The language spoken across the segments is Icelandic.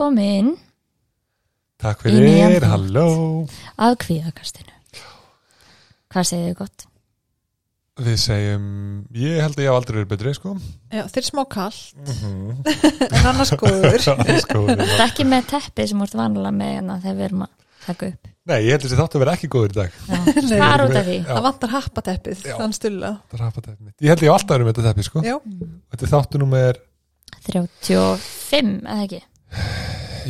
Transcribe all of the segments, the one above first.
velkomin Takk fyrir, halló að kvíðakastinu. Hvað segir þið gott? Við segjum, ég held að ég hef aldrei verið betri sko Já, þeir er smá kall Mhm. en annars góður. Það er ekki með teppið sem úrt vanlega með hérna þegar við erum að taka upp. Nei, ég held að að vera ekki góður í dag Já. Hvað er út af því? Já. Það vantar happateppið, þann stulla Það er. Ég held að ég hef alltaf verið með þetta teppi sko Já, Þetta er þáttu númer, 35, eða ekki?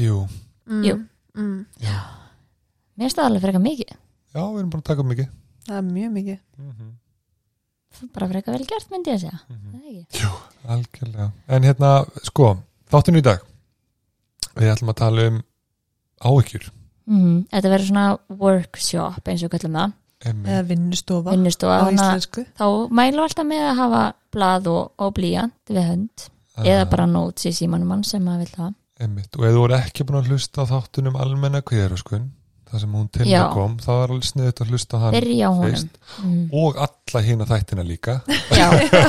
Jú mm, Jú. mm, Mér finnst það alveg frekar mikið. Já, við erum bara að taka mikið Það er mjög mikið Mhm. Bara frekar vel gert, myndi ég að segja. Ekki? Jú, algjörlega En hérna, sko, þáttinu í dag Við ætlum að tala um áhyggjur Mm, þetta verður svona workshop eins og kallum það. Emmi, Eða vinnustofa Vinnustofa. á íslensku þá mælum við alltaf með að hafa blað og, og blíjant við hönd. Eða bara notes í símanum mann sem maður vil hafa. Einmitt. Og ef þú voru ekki búin að hlusta á þáttunum almenna kvíðaröskun, það sem hún til Já. að kom, þá er alveg sniðut að hlusta á hann fyrst. Mm. og alla hína þættina líka. Já,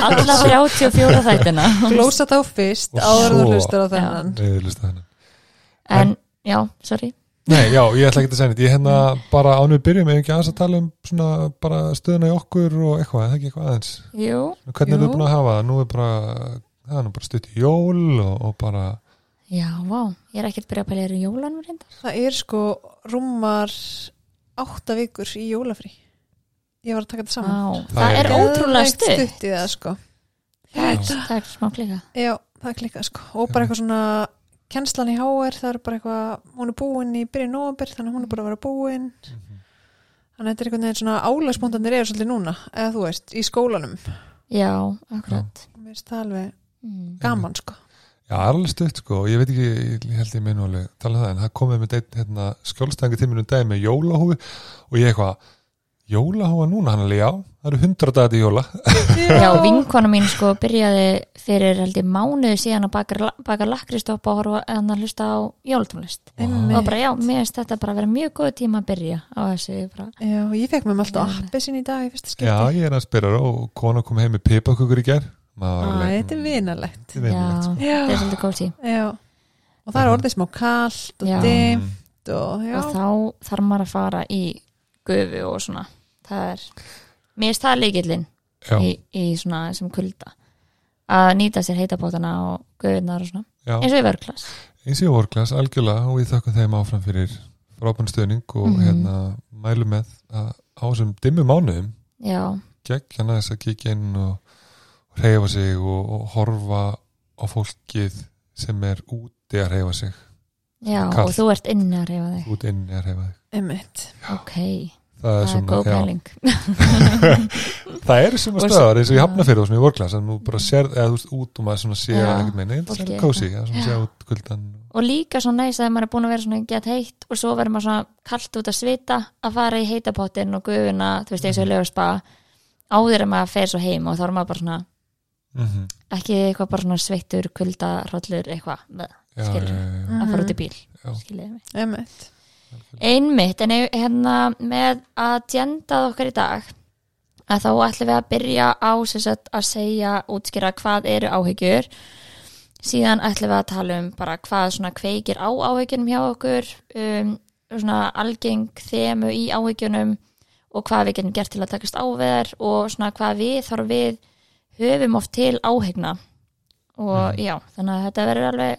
alla 34 þættina. Glósa þá fyrst, áður þú svo- hlustar á þennan hlusta hennar. En, já, sorry. Nei, já, ég ætla ekki að segja neitt. Ég hérna bara ánum við byrjum, ef ekki aðeins að tala um svona bara stöðuna í okkur og eitthvað, eða ekki eitthvað aðeins. Jú, Hvernig er Jú. þið búin að hafa það? Nú er bara, það er nú bara stutt í jól og, og bara, já, vá. Ég er ekkert byrjað að pæla í jólanum reyndar. Það er sko rúmar átta vikur í jólafrí Ég var að taka þetta saman Vá, Það það er er ótrúlega stutt. stutt það sko Það er, það er smá klika. Já, það er klikkað sko og bara eitthvað svona kennslan í HR, það er bara eitthvað hún er búin í byrjun nóvember þannig hún er bara að vera búin þannig að þetta er einhvern veginn svona álagsbóndanir eru svolítið núna eða þú veist, í skólanum Já, akkurat. mér finnst það alveg Mm. gaman sko já, það er alveg stutt sko og ég veit ekki, ég held ég meinu alveg tala um það, en það komið með hérna, skjólstæðingu tíminu dag með jólahúfi og ég eitthvað, jólahúfa núna hann alveg, já, það eru hundra dagar til jóla Já, vinkona mín sko byrjaði fyrir held ég mánuði síðan að baka, baka lakristopp og horfa en að hlusta á jólatónlist. Einmitt. Og bara, já, mér finnst þetta bara að vera mjög góð tíma að byrja á þessu. Bara. Já, ég fekk með alltaf appi sín í dag í fyrsta skipti Já, ég er að spyrja og kona kom heim með pipakukur í ger Æ, þetta er vinalegt Þetta er sko. Svolítið. Já, og það er orðið smá kallt og Já. dimmt og Og þá þarf maður að fara í gufu og svona. Það er, mér finnst það leikillinn Já, í, í svona sem kulda. Að nýta sér heitabótana og gufunar og svona. já, Eins og í vörklass. eins og vorklas, algjörlega og við þakkum þeim áfram fyrir frábæn stöðning og Mhm. hérna mælum með að á þessum dimmu mánuðum Já, gegn hérna þess að kíkja inn og reyfa sig og, og horfa á fólkið sem er úti að reyfa sig. Já, Kalt. og þú ert inni að reyfa þig. út inni að reyfa sig emitt Ok, það er það er svona, góð já, pæling. það eru svona stöðar eins og ég hafna fyrir og svona í vorklas en þú bara sér, eða þú veist, út og maður svona sé Já, ekkert meina, ég fólkið. er kósi Og líka svo næst að maður er búin að vera svona gett heitt og svo verður maður svona kallt út að svita að fara í heitapottin og gufuna, þú veist, eins og lögur spa. Áður en maður fer svo heim og þá er maður bara svona, mm -hmm. ekki eitthvað bara svona sveittur, kulda, hrollur, eitthvað með, já, Skilurðu? já, já, að fara út í bíl, emitt Einmitt, en hérna með að djendað okkar í dag að þá ætlum við að byrja á sem sagt, að segja, útskýra hvað eru áhyggjur. Síðan ætlum við að tala um bara hvað svona kveikir á áhyggjunum hjá okkur um, svona algeng þemu í áhyggjunum og hvað við getum gert til að takast á við þær og svona hvað við þarf við höfum oft til áhyggna og Mhm. já, þannig að þetta verður alveg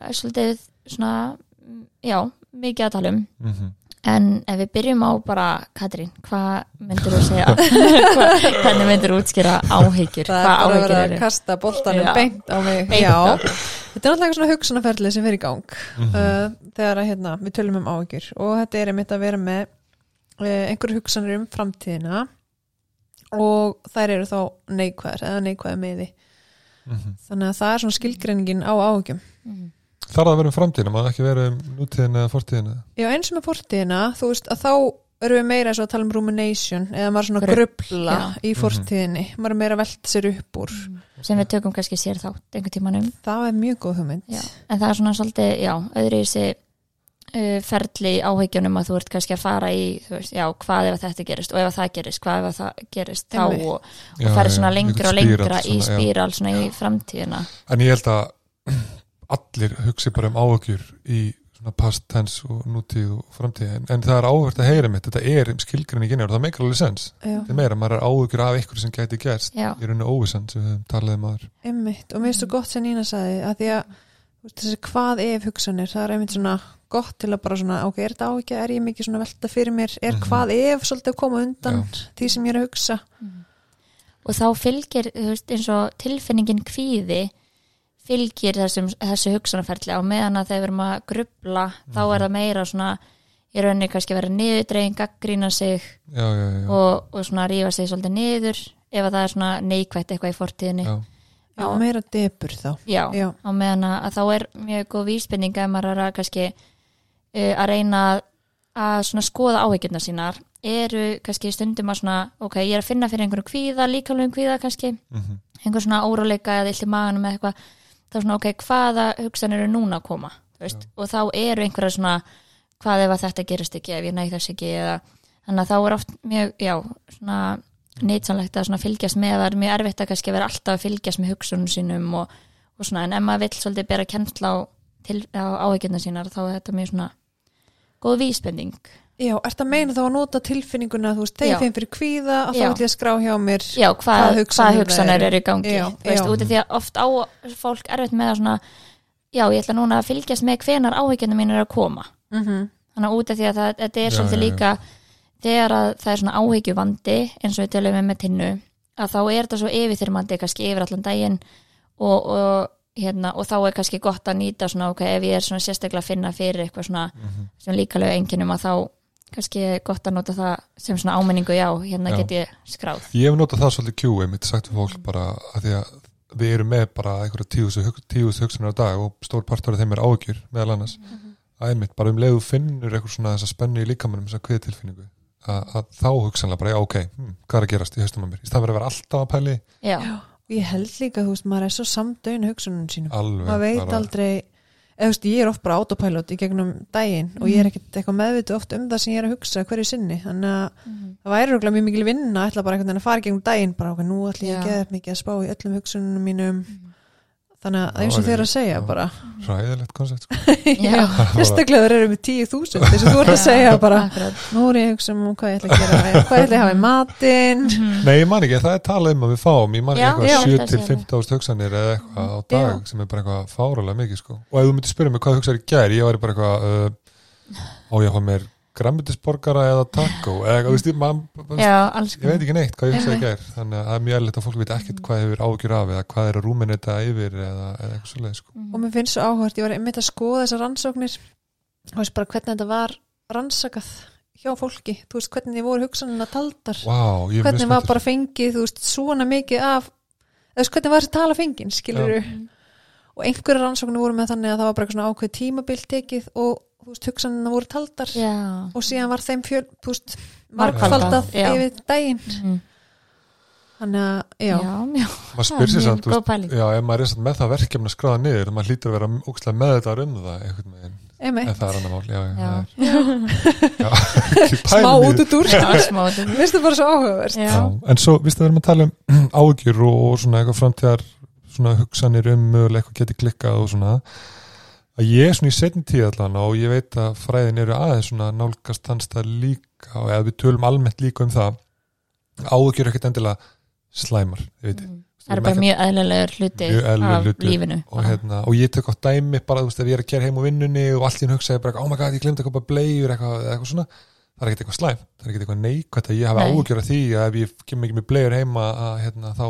eh, svolítið svona mm, já, mikið að tala um. Mm en ef við byrjum á bara Katrín, hvað myndir þú segja? Hva, hvernig myndir þú útskýra áhyggjur, það er hvað bara að vera að eru? kasta boltanum Já. beint á mig. Beint já, á. þetta er alltaf eitthvað svona hugsunarferðli sem fer í gang Mhm. uh, þegar að, hérna, við tölum um áhyggjur. Og þetta er einmitt að vera með uh, einhverju hugsanir um framtíðina og þær eru þá neikvæðar eða neikvæðar meði Mhm. þannig að það er svona skilgreiningin á áhyggjum. Mhm. þarf það að vera um framtíðina, maður ekki vera um nútíðina eða fortíðina? Já, eins og með fortíðina, þú veist að þá erum við meira eins og að tala um rumination eða maður svona já. í fortíðinni. Maður er meira að velta sér upp úr. Sem við tökum kannski sér þátt einhvern tímanum. Það er mjög góð hugmynd. Já. en það er svona svolítið, já, öðru í sig ferli í áhyggjunum að þú ert kannski að fara í, þú veist, já, hvað ef að þetta gerist og ef að það gerist, hvað ef að það gerist þá og, og ferði svona lengra og lengra í spíral svona í framtíðina. En ég held að allir hugsi bara um áhugjur í svona past tense og nútíð og framtíð. En, en það er áhvert að heyra mitt. Þetta er skilgrinni og það meikar alveg sens. Þetta er meira, maður er áhugjur af eitthvað sem gæti gerst. Í rauninu óvissan sem við höfum talað um aður einmitt. Og mér finnst þú gott sem Nína sagði að því að þessi hvað ef hugsanir, það er einmitt svona gott til að bara svona, ok, er þetta áhyggja, er ég mikið svona velta fyrir mér, er Mhm. hvað ef svolítið að koma undan því sem ég er að hugsa? Og þá fylgir þú veist, eins og tilfinningin kvíði fylgir þessum, þessu hugsanarferli á meðan að þegar við erum að grubla þá Mhm. er það meira svona í rauninni kannski að vera niðurdregin, gaggrína sig já, já, já, og, og svona rífa sig svolítið niður ef að það er svona neikvætt eitthvað í fortíðinni. Já, já, meira debur þá. Já, já, á meðan að, að þá er mjög góð vísbending ef maður er að kannski uh, að reyna að, að svona skoða áhyggjurnar sínar. Eru kannski stundum að svona ok, ég er að finna fyrir einhverju kvíða, líkamlegum kvíða kannski, mhm, einhver svona óróleika eða illt í maganum eða eitthvað þá svona ok, hvaða hugsanir eru núna að koma þú veist, og þá eru einhverja svona hvað ef að þetta gerist ekki, ef ég næ þess ekki eða, þannig að þá er oft mjög, já, svona nýtsanlegt að fylgjast með, það er mjög erfitt að kannski vera alltaf að fylgjast með hugsunum sínum og, og svona, en ef maður vill svolítið bera kennsla á, til, á áhyggjurnar sínar þá er þetta mjög svona góð vísbending. Já, ert að meina þá að nota tilfinninguna, þú veist, þegar finn fyrir kvíða að þá vil ég skrá hjá mér já, hvað, hvað hugsanir hugsanir, það eru. eru í gangi Já, þú veist, já. út af því að oft á fólk erfitt með að svona já, ég ætla núna að fylgjast með hvenar áhyggjurnar mín er að koma. Mm þannig að að það, þegar að það er svona áhyggjuvandi eins og við tölum við með tinnu að þá er þetta svo yfirþyrmandi kannski yfir allan daginn og, og, hérna, og þá er kannski gott að nýta svona ok, ef ég er svona sérstaklega að finna fyrir eitthvað svona mhm. sem líkalega enginum að þá kannski gott að nota það sem svona áminningu já, hérna Já. get ég skráð Ég hef notað það svolítið kjúi, mitt sagt við fólk bara að því að við erum með bara einhverja tíðust hugsunar á dag og stór partur af þeim er ágjur meðal annars að einmitt bara um leiðu finnur eitthvað svona þessa spennu í líkamannum kviðtilfinningu að, að þá hugsanlega bara, já ok, hm, hvað er að gerast í haustum á mér? Í fyrir að vera alltaf að pæli já, og ég held líka, þú veist, maður er svo samdöinu hugsunum sínum. Alveg maður veit bara, aldrei eða, þú veist, ég er oft bara autopilot í gegnum daginn og ég er ekkert eitthvað meðvitu oft um það sem ég er að hugsa hverju sinni. Þannig að það væri rúglega mjög mikil vinna ætla bara einhvern veginn að fara í gegnum daginn bara ok, nú ætla ég að geða mikið að spá í öllum hugsunum mínum þannig að eins og ég- þeir að segja já. bara ræðilegt koncept sko. já, fyrstaklega þeir eru með 10.000 þess að þú ert að segja bara nú er ég að hugsa um hvað ég ætla að gera hvað ég ætla að hafa í matinn Mhm. Nei, ég man ekki, það er talað um að við fáum ég man ekki eitthvað 7 Það til sé 15 ást hugsanir eða eitthvað á dag Já. sem er bara eitthvað fáralega mikið sko. og ef þú myndir spyrja mig hvað hugsaður í gær ég væri bara eitthvað uh, á ég að fá mér grammetisborgara eða taco eða þú veist, man, já, alls ég veit ekki neitt hvað ég í gær þannig að það er mjög erlegt að fólk veit ekkert hvað hefur ágjur af eða hvað er að rúminu þetta yfir eða, eða eitthvað svoleið sko. og mér finnst svo áhört, ég var einmitt að skoða þessar rannsóknir. Og veist bara hvernig þetta var rannsakað hjá fólki. Þú veist hvernig þið voru hugsanina taldar. Er mjög hvernig var bara fengið þú veist svona mikið af eða veist, hvernig var þessi tala fengin skilur og einhverja rannsóknir voru með þannig að það var bara eitthvað svona ákveð tímabil tekið og þú veist hugsanina voru taldar já, og síðan var þeim fjöl þú veist já. yfir daginn. Mhm. þannig að já, já, já, maður spyr sér mjög samt, þú góð veist, pæling. já, ef maður er með það verkefni að skráða niður, maður hlýtur að vera ógstlega með þetta um það einhvern veginn, en það er annar mál já, já, Já. smá út út úr mér finnst það bara svo Já, en svo, viðstu að við erum að tala um ágjur og, og svona eitthvað framtíðar svona hugsanir um mögulega eitthvað geti klikkað og svona að ég er svona í setni tíð allan og ég veit að fræðin eru aðeins svona nálgast hans það líka og eða við tölum almennt líka um það ágjur ekkert endilega slæmar, Mhm. það er bara mjög eðlilegur hluti af hluti. lífinu og, hérna, og ég tek á dæmi bara, þú veist, ef ég er að kæra heim á vinnunni og allt í henn hugsaði bara, oh my god, ég glemt að kopa bleiur eitthvað, eitthvað svona, það er ekkert eitthvað slæm það er ekkert eitthvað neikvægt að ég hafi Nei. áhugjur af því að ef ég kem ekki með bleiur heima að, hérna, þá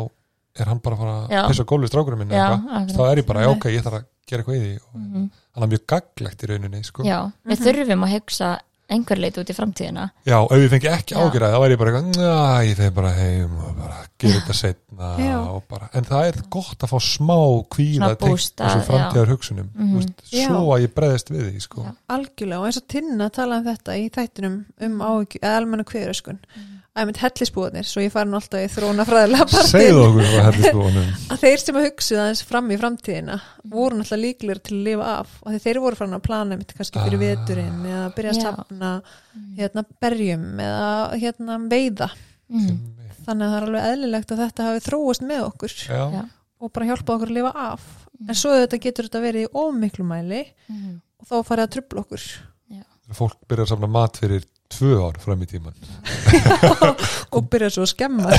er hann bara að fara að pissa á gólfið strákurinn minn já, eða eitthvað. akkurat. þá er ég bara, já, ok, ég þarf að gera eitthvað í því og Mhm. hann er mjög gaglegt í rauninni sko. já, við þurfum að hugsa einhver leit út í framtíðina Já, ef ég fengi ekki Já. ágjur að það væri ég bara eitthvað, næ, ég þegar bara heim og bara gera þetta setna Já. og bara, en það er gott að fá smá kvíða tengt þessu já. framtíðar hugsunum Mhm. mm veist, Já. svo að ég breðist við því sko. Já. algjörlega og eins og Tinna talaði um þetta í þættinum um eða almenna kviðröskun að mynd hellisbúðanir, svo ég fari nú alltaf í þróna fræðilega segðu partin að þeir sem að hugsuðu aðeins fram í framtíðina voru náttúrulega líklegir til að lifa af og þeir voru farin að plana mitt kannski fyrir Ah. veturinn eða byrja að Já. safna hérna berjum eða hérna veiða Mhm. þannig að það er alveg eðlilegt að þetta hafi þróast með okkur Já, Já. og bara hjálpa okkur að lifa af en svo þetta getur þetta verið í ómiklu mæli Mhm. og þá farið að trubla okkur Þegar fólk byrjar að samla mat fyrir tvö ár fram í tíman og byrja svo að skemma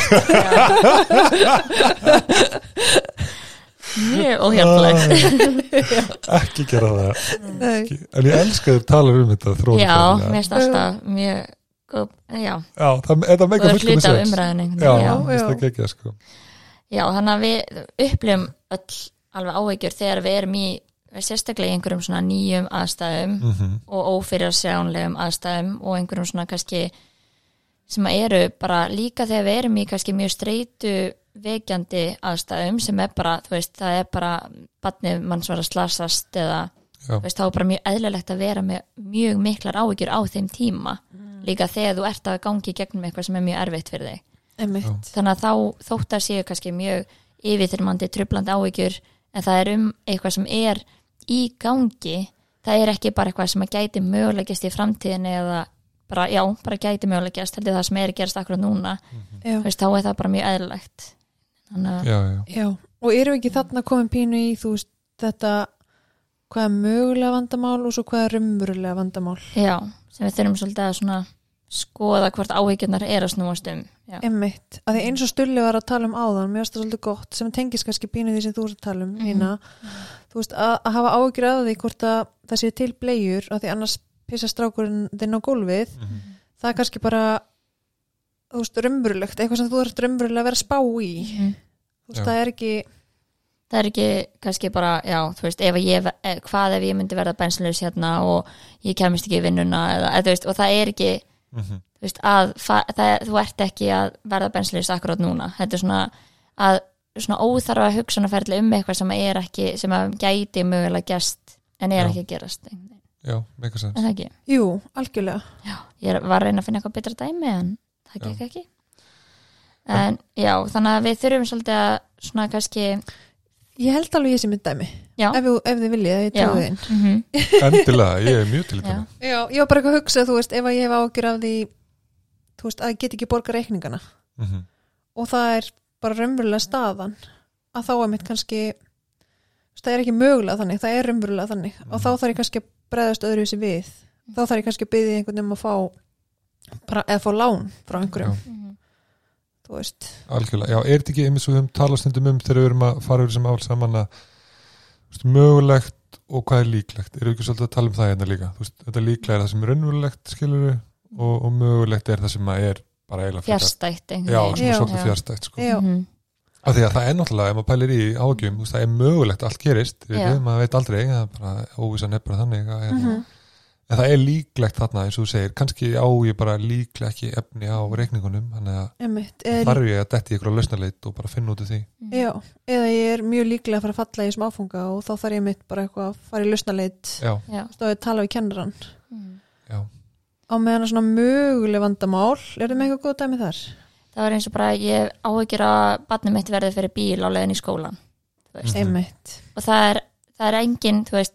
mjög óhjálpulegt ekki gera það Nei. ekki. en ég elska þér talar um þetta já, þróunarfræðilega. mér finnst alltaf mjög góð, já, já, það, þetta meika góður fullkomið sens. umræðinni já, já. mér finnst já. það ekki sko. já, þannig að við upplifum öll alveg áhyggjur þegar við erum í sérstaklega í einhverjum svona nýjum aðstæðum mm og ófyrirsjánlegum aðstæðum og einhverjum svona kannski sem eru bara líka þegar við erum í kannski mjög streitu veikjandi aðstæðum sem er bara, þú veist, það er bara badnið manns var að slasast eða þú veist, þá er bara mjög eðlilegt að vera með mjög miklar áhyggjur á þeim tíma. Líka þegar þú ert að gangi í gegnum eitthvað sem er mjög erfitt fyrir þig. Þannig að þá þótt að séu kannski mjög yfirþyrmandi trublandi áhyggjur en það er um eitthvað sem er í gangi. Það er ekki bara eitthvað sem að gæti mögulegist í framtíðinni eða bara, já, bara gæti mögulegist heldur það sem er gerast akkurat núna. Já. Þú veist, þá er það bara mjög eðlilegt. Já, já, Já, og erum við ekki þarna komin pínu í þú veist þetta hvað er mögulega vandamál og svo hvað er raunverulega vandamál? Já, sem við þurfum svolítið að svona skoða hvort áhyggjurnar er að snúast um já, Einmitt, að því eins og Stulli var að tala um áðan mér finnst það svolítið gott sem tengist kannski pínu því sem þú ert að tala um Mhm. Nína þú veist, að, að hafa áhyggjur að því hvort að það sé til bleiur að því annars pissa strákurinn þinn á gólfið Mhm. það er kannski bara þú veist, raunverulegt, eitthvað sem þú ert raunverulega að vera spá í Mhm. þú veist, Já. það er ekki það er ekki kannski bara, já, þú veist, ef ég, eh, hvað ef ég myndi verða bensluðs hérna og ég kemist ekki í vinnuna eða, eða, veist, og það er ekki Mhm. þú veist, að fa- það, þú ert ekki að verða bensluðs akkurát núna þetta er svona að svona óþarfa hugsunarferðli um eitthvað sem er ekki, sem að gæti mögulega gest en er Já. ekki að gerast já, meika sens en það ekki, jú, algjörlega já, ég var að reyna að finna eitthvað betra dæmi en það Já. gekk ekki en já, þannig að við þurfum svolítið að svona kannski ég held alveg ég sé mynd dæmi já, ef, þú- ef þið viljið, ég trúi þinn mhm, endilega, ég er mjög til Já, ég var bara eitthvað að hugsa, þú veist, ef að ég hef ágjur af því, þú veist, að ég get ekki borga reikningana. Mhm. og það er bara raunverulega staðan að þá er mitt kannski það er ekki mögulega þannig, það er raunverulega þannig. Og þá þarf ég kannski að bregðast öðruvísi við. Þá þarf ég kannski að byggja einhvern um að fá bara, eða fá lán frá einhverjum, mhm, þú veist. Algjörlega, já, er þetta ekki einmitt svo við höfum talað stundum um þegar við erum að fara yfir sem ál saman að veist, mögulegt og hvað er líklegt, við ekki svolítið að tala um það hérna líka, veist, þetta líklega er það sem er raunverulegt skilur og, og mögulegt er það sem að er bara eiginlega einhvern já, er svolítið Já. fjárstætt sko. Mhm, af því að það er náttúrulega, ef maður pælir í ágjum það er mögulegt allt gerist við, maður veit aldrei, það er bara þannig að, mm hérna, en það er líklegt þarna eins og þú segir, kannski á ég bara líklega ekki efni á reikningunum þannig að þarf ég að detti ykkur á lausnarleit og bara finna út af því. Mhm. já, eða ég er mjög líklega að fara að falla í þessum áfunga og þá þarf ég mitt bara eitthvað að fara í lausnaleit já, já, stóðið að tala við kennarann. Mhm. já, á meðan svona möguleg vandamál er það með eitthvað góð dæmi þar? það var eins og bara ég áhyggjur að barnið mitt verði fyrir bíl á leiðin í skólan og það er, það er engin þú veist,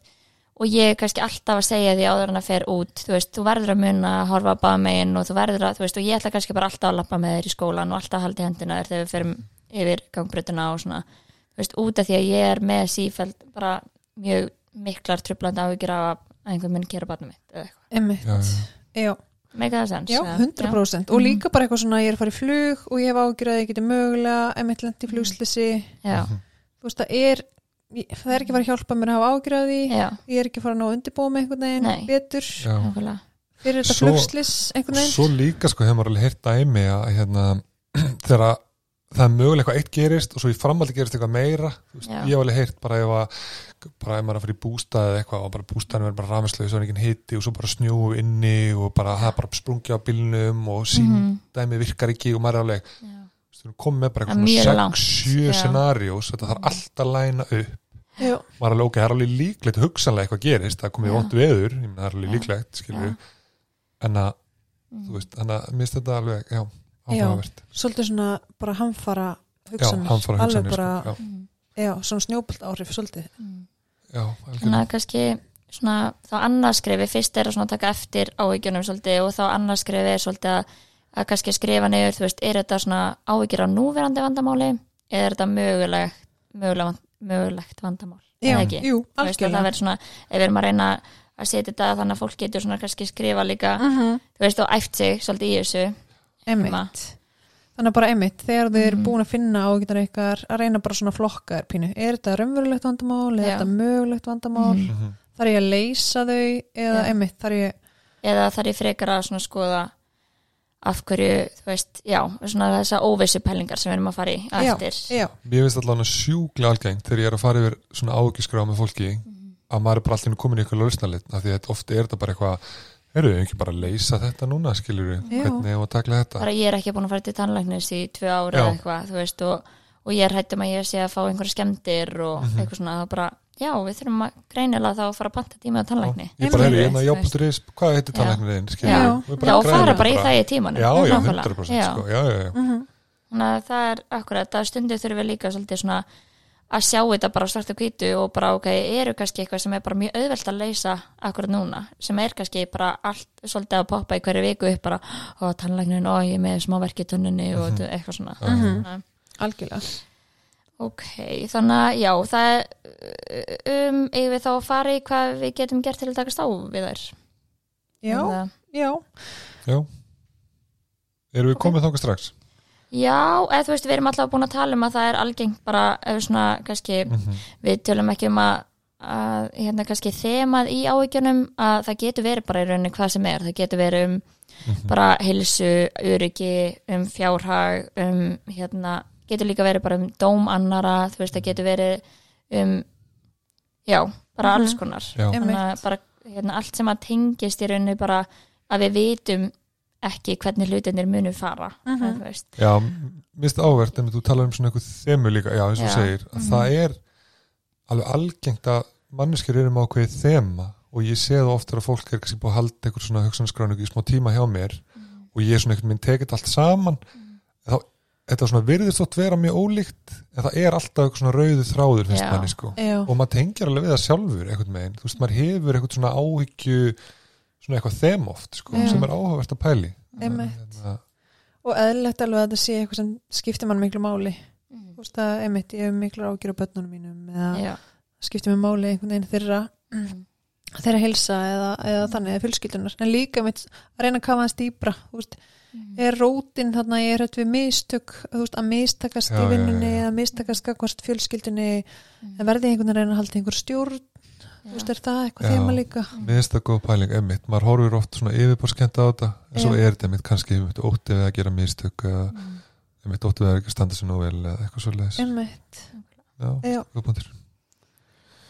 og ég er kannski alltaf að segja því áður en að fer út þú veist, þú verður að muna að horfa bara megin og þú verður að, þú veist, og ég ætla kannski bara alltaf að lappa með þér í skólan og alltaf að halda í hendina þér þegar við ferum yfir gangbrutuna og svona, þú veist, út af því að ég er með sífæld bara mjög miklar trublandi áhyggjur af að einhver mun gera barnið mitt eða eitthvað, einmitt. Já, já. Já, sens Já, eða? 100% og Mhm. líka bara eitthvað svona ég er að fara í flug og ég hef ágjörð að ég geti mögulega emitt lent í flugslisi já, þú veist það er það er ekki að fara að hjálpa mér að hafa að já, ég er ekki að fara að ná undirbúa með einhvern veginn Nei. betur já. nákvæmlega fyrir þetta flugslis einhvern veginn Svo líka sko hefur maður alveg heyrt dæmi að hérna, þegar það er mögulega eitthvað eitt gerist og svo í framhaldi gerist eitthvað meira þú veist, Já. ég hef alveg heyrt bara ef að bara ef maður er að fara í bústað eða eitthvað og bara bústaðin verður bara rafislega svo er ekki hiti og svo bara snjóu inni og bara það er bara sprungi á bílnum og síndæmi Mhm. virkar ekki og maður er alveg Já. þú veist, komið með bara eitthvað langt, 6-7 já. scenariós þetta þarf alltaf að læna upp Já, er alveg ok, það er alveg líklegt hugsanlega eitthvað gerist, það komið Já. vont veður ég meina, það er alveg Já. líklegt, skilur Já. en að, Mhm. þú veist, þannig að minnst þetta alveg, já, Já. áhugavert svolítið svona bara hamfara já, hugsanir hann fara alveg hugsanir bara, sko. já, Mhm. já, svona snjóbolt áhrif svolítið Mhm. já, Þannig algjörlega að kannski svona þá annarskrifi, fyrst er að svona taka eftir áhyggjunum svolítið og þá annarskrifi er svolítið að, að kannski skrifa niður, þú veist, er þetta svona áhyggjur á núverandi vandamáli eða er þetta mögulegt mögulega, mögulegt vandamál Já, jú, að það algjörlega verður svona, ef við erum að reyna að setja þetta þannig að fólk getur svona kannski skrifa líka, Mhm, þú veist, og æft sig svolítið í þessu Einmitt Þannig að bara einmitt, þegar þið eru Mhm. búin að finna ágættar ykkar að reyna bara svona flokka þér pínu Er þetta raunverulegt vandamál, er Já. þetta mögulegt vandamál Mhm. Mhm. Þarf ég að leysa þau eða Já. einmitt, þarf ég eða þarf ég frekar að svona skoða af hverju, þú veist, já svona þessa óvissu pælingar sem við erum að fara í Já, eftir Já, Mér finnst allan að sjúkla algengt þegar ég er að fara yfir svona áhugiskrá með fólki að maður er bara alltaf komin í eitthvað lausnalit af því að ofta er þetta bara eitthvað eru þau ekki bara að leysa þetta núna skilur Já. hvernig að takla þetta bara ég er ekki búin að fara til tannlæknis í tvö ára Já. eða eitthvað, þú veist og, og ég er hættum að ég sé að fá einhverja skemmtir og Mhm. eitthvað svona, þá bara já, við þurfum að greinilega þá að fara að panta tíma á tannlækni ég bara Þú veist. jábústuris hvað heitir Já. tannlæknirinn Já, Já. og fara bara í það í tímanum já, já, Nákvæmlega. 100% Já. sko, já, já, já. mhm, þannig að það er akkurat að stundu þurfum við líka svolítið svona að sjá þetta bara svart og hvítu og bara ok, eru kannski eitthvað sem er bara mjög auðvelt að leysa akkurat núna, sem er kannski bara allt svolítið að poppa í hverju viku upp bara, ó, tannlæknin, ó, ég með smá verk í tunnunni og Mhm. eitthvað svona Mhm. Þannig að- algjörlega Ok, þannig að já, það er um, eigum við þá að fara í hvað við getum gert til að takast á við þær Já, Eða- já, já. erum við Ok. komið þangað strax Já, eða þú veist, við erum alltaf búin að tala um að það er algengt bara, ef við svona, kannski Mhm. við tölum ekki um að, að hérna kannski þemað í áhyggjunum að það getur verið bara í rauninni hvað sem er það getur verið um Mhm. bara heilsu, öryggi um fjárhag, um hérna, getur líka verið bara um dóm annara, þú veist, það getur verið um já, bara Mhm. alls konar Já. þannig að bara hérna, allt sem að tengist í rauninni bara að við vitum ekki hvernig hlutinir munu fara eða þú veist Já, minnst áverð en þú talar um svona eitthvað þemu líka, já eins og Já. segir að Mhm. það er alveg algengt að manneskir eru með ákveðið þema og ég sé það ofta að fólk er kannski búið að halda eitthvað svona hugsanskráningu í smá tíma hjá mér Mhm. og ég er svona eitthvað minn tekið allt saman þá, þetta svona virðist þótt vera mjög ólíkt en það er alltaf svona rauðu þráður finnst Já. manni sko já, og maður tengjar alveg við það sjálfur eitthvað meginn, þú veist, maður hefur eitthvað svona áhyggju svona eitthvað þem oft sko, Já. sem er áhugavert að pæli Einmitt. Hérna, og eðlilegt alveg að þetta sé eitthvað sem skiptir mann miklu máli Mhm. Þú veist að, einmitt, ég hef miklu ágjur á börnunum mínum eða Já. skiptir mig máli einhvern veginn þeirra Mhm. þeirra heilsa eða, eða þannig eða fjölskyldunar en líka mitt að reyna að kafa hans dýbra þú veist. Er rótin þarna ég er hætt við mistök þú veist, að mistakast í vinnunni eða mistakast gagvart fjölskyldunni Mhm. en verði einhvern veginn að reyna að halda einhver stjórn þú veist, er það eitthvað Já. þema líka Mér finnst það góð pæling, emmitt, maður horfir oft svona yfirbórskent á þetta, en svo er þetta emmitt kannski einmitt ótti við að gera mistök eða Mhm. emmitt ótti við að ekki standa sér nú vel eða eitthvað svo leiðis. einmitt, Já, góð punktur.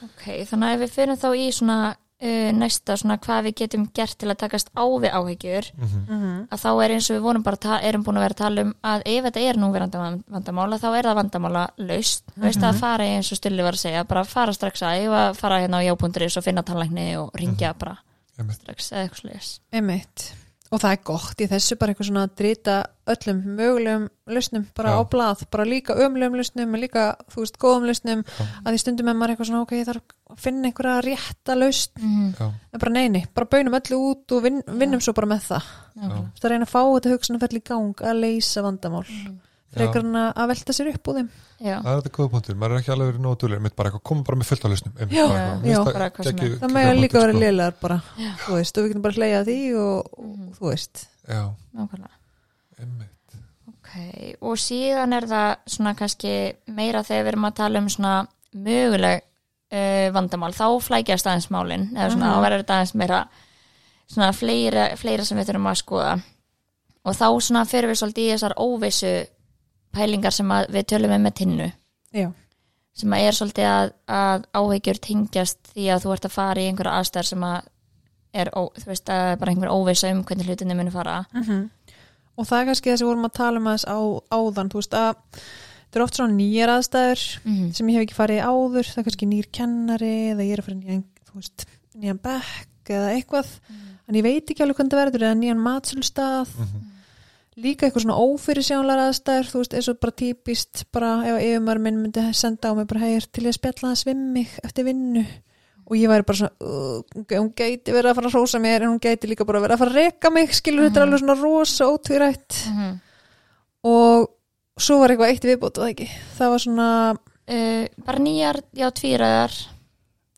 Ok, þannig að ef við fyrir þá í svona uh, næsta svona hvað við getum gert til að takast á við áhyggjur Mm mhm, að þá er eins og við vorum bara erum búin að vera að tala um að ef þetta er núverandi van- vandamála þá er það vandamála laust þú veist að fara í eins og Stulli var að segja bara fara strax að, ég var að fara hérna á jábúnduris og finna tannlækni og ringja bara Emmitt, strax eða eitthvað sliðis einmitt og það er gott í þessu bara eitthvað svona að drita öllum mögulegum lausnum bara Já. á blað, bara líka ömlegum lausnum en líka, þú veist, góðum lausnum. Já. að því stundum er maður eitthvað svona, ok, ég þarf að finna einhverja rétta lausn. Mm, já, en bara neini, bara bönum öllu út og vin, vinnum svo bara með það. Það er að reyna að fá þetta hugsunarfell í gang að leysa vandamál. Mhm. Frekar en að að velta sér upp úr þeim. Já, það er þetta góð punktur, maður er ekki alveg verið nóg emmitt bara eitthvað, koma bara með fullt á lausnum, það með líka vera sko. liðlegar bara, Já. þú veist, og við getum bara hleyjað því og, og Mhm. þú veist. Já, nákvæmlega. Ok, og síðan er það svona kannski meira þegar við erum að tala um svona möguleg uh, vandamál, þá flækjast aðeins málin eða svona, Mhm. þá verður þetta aðeins meira svona fleira, fleira sem við þurfum að skoða. Og þá svona fyrir við svolítið í þessar óvissu pælingar sem að við tölum um með tinnu. Já, sem er svolítið að, að áhyggjur tengjast því að þú ert að fara í einhverja aðstæðar sem að er, ó, þú veist, að bara einhver óvissa um hvernig hlutinni muni fara. Mhm. og það er kannski þess að við vorum að tala um aðeins á, áðan, þú veist að þetta er oft svona nýjar aðstæður mm sem ég hef ekki farið í áður, það er kannski nýr kennari eða ég er að fara í nýjan, þú veist, nýjan bekk eða eitthvað. En ég veit ekki alveg hvernig það verður eða nýjan matsölustað. Mhm. Líka eitthvað svona ófyrirsjánlar aðstæður þú veist, eins og bara típist bara ef yfirmar minn myndi senda á mig bara hegir til ég spjalla það svimmi eftir vinnu? Og ég væri bara svona uh, hún gæti verið að fara að hrósa mér en hún gæti líka bara verið að fara að reka mig skilur þetta er Mhm. alveg svona rosa ótvírætt. -hmm. og svo var eitthvað eitt viðbót og það ekki? Það var svona uh, bara nýjar, já, tvíræðar.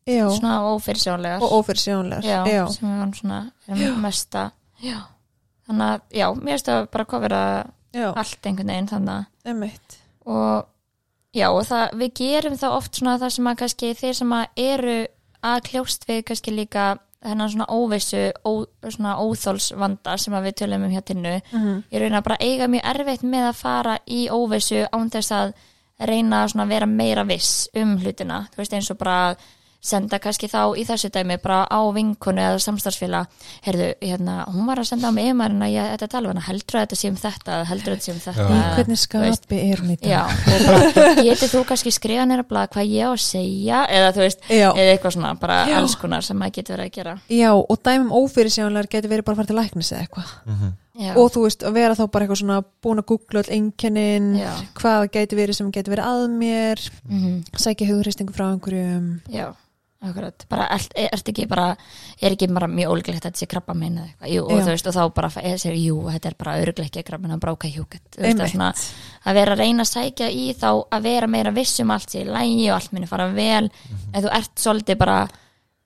Já, svona ófyrirsjónlegar og ófyrirsjónlegar já, já, sem hann svona er mesta. Já. Þannig að, já, mér finnst að bara kofira já, allt einhvern veginn þannig og já og það, við gerum það oft svona það sem að kannski þeir sem að eru að kljóst við kannski líka þennan svona óvissu ó, svona óþólsvanda sem að við tölum um hjá tinnu. Mhm. ég raun að bara eiga mjög erfitt með að fara í óvissu án þess að reyna að vera meira viss um hlutina, þú veist eins og bara að senda kannski þá í þessu dæmi bara á vinkonu eða samstarfsfélag. Heyrðu, hérna, hún var að senda á mig yfirmærin að ég þetta tala við hana, heldur að þetta sé um þetta? Heldur að þetta sé um þetta? Já. hvernig skapi er hún í Já, dag og bara, getur þú kannski skrifa nýra blað hvað ég á að segja? Eða þú veist, já, eða eitthvað svona bara Já. alls konar sem maður getur verið að gera. Já, og dæmum ófyrirsjónlegar getur verið bara að fara til læknis eða eitthvað. Mhm. Já, og þú veist, að vera þá bara eitthvað svona búin að googla all einkennin já, hvað gæti verið sem gæti verið að mér mm sækja hugristingu frá einhverjum. Já akkurat, bara, er, ert ekki bara er ekki bara mjög ólíklegt að þetta sé krabba minn eða eitthvað, jú, og þú veist, og þá bara ég segir, jú, þetta er bara ekki krabba minn að bráka hjúkett, þú veist, er Einmitt. svona að vera að reyna að sækja í þá að vera meira viss um allt sér lægi og allt minni fara vel, Mhm. en þú ert svolítið bara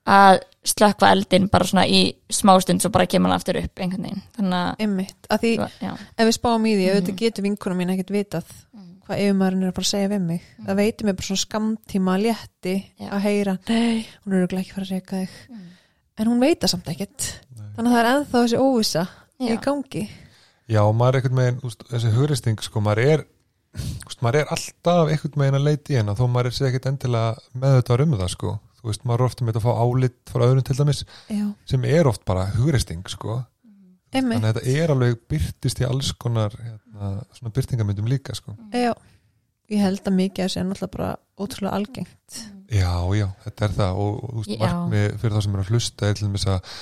að slökva eldin bara svona í smástund svo bara kemur hann aftur upp einhvern veginn, þannig að Einmitt, að því já, ef við spáum í því, Mhm. auðvitað getur vinkunum mín ekkert vitað hvað yfirmaðurinn er að fara að segja við mig. Það veitir mér bara svona skamtíma létti. Já. að heyra, nei, hún er örugglega ekki að fara að reyka þig. Mm. en hún veit það samt ekkert. Nei. þannig að það er ennþá þessi óvissa já, í gangi. Já, maður er veginn, úst, þessi hugristing sko, maður er úst, maður er alltaf einhvern veginn að leita í hennar þó maður er sér ekkert endilega með þetta um það sko, þú veist, maður er ofta með að fá álit frá öðrum til dæmis, já, sem er oft bara hugristing sko, einmitt, þannig að þetta er alveg byrtist í alls konar hérna, svona byrtingamyndum líka sko. Já. Ég held að mikið að sé náttúrulega bara ótrúlega algengt. Já, já, þetta er það. Og, og þú veist, markmið fyrir þá sem er að hlusta er til dæmis að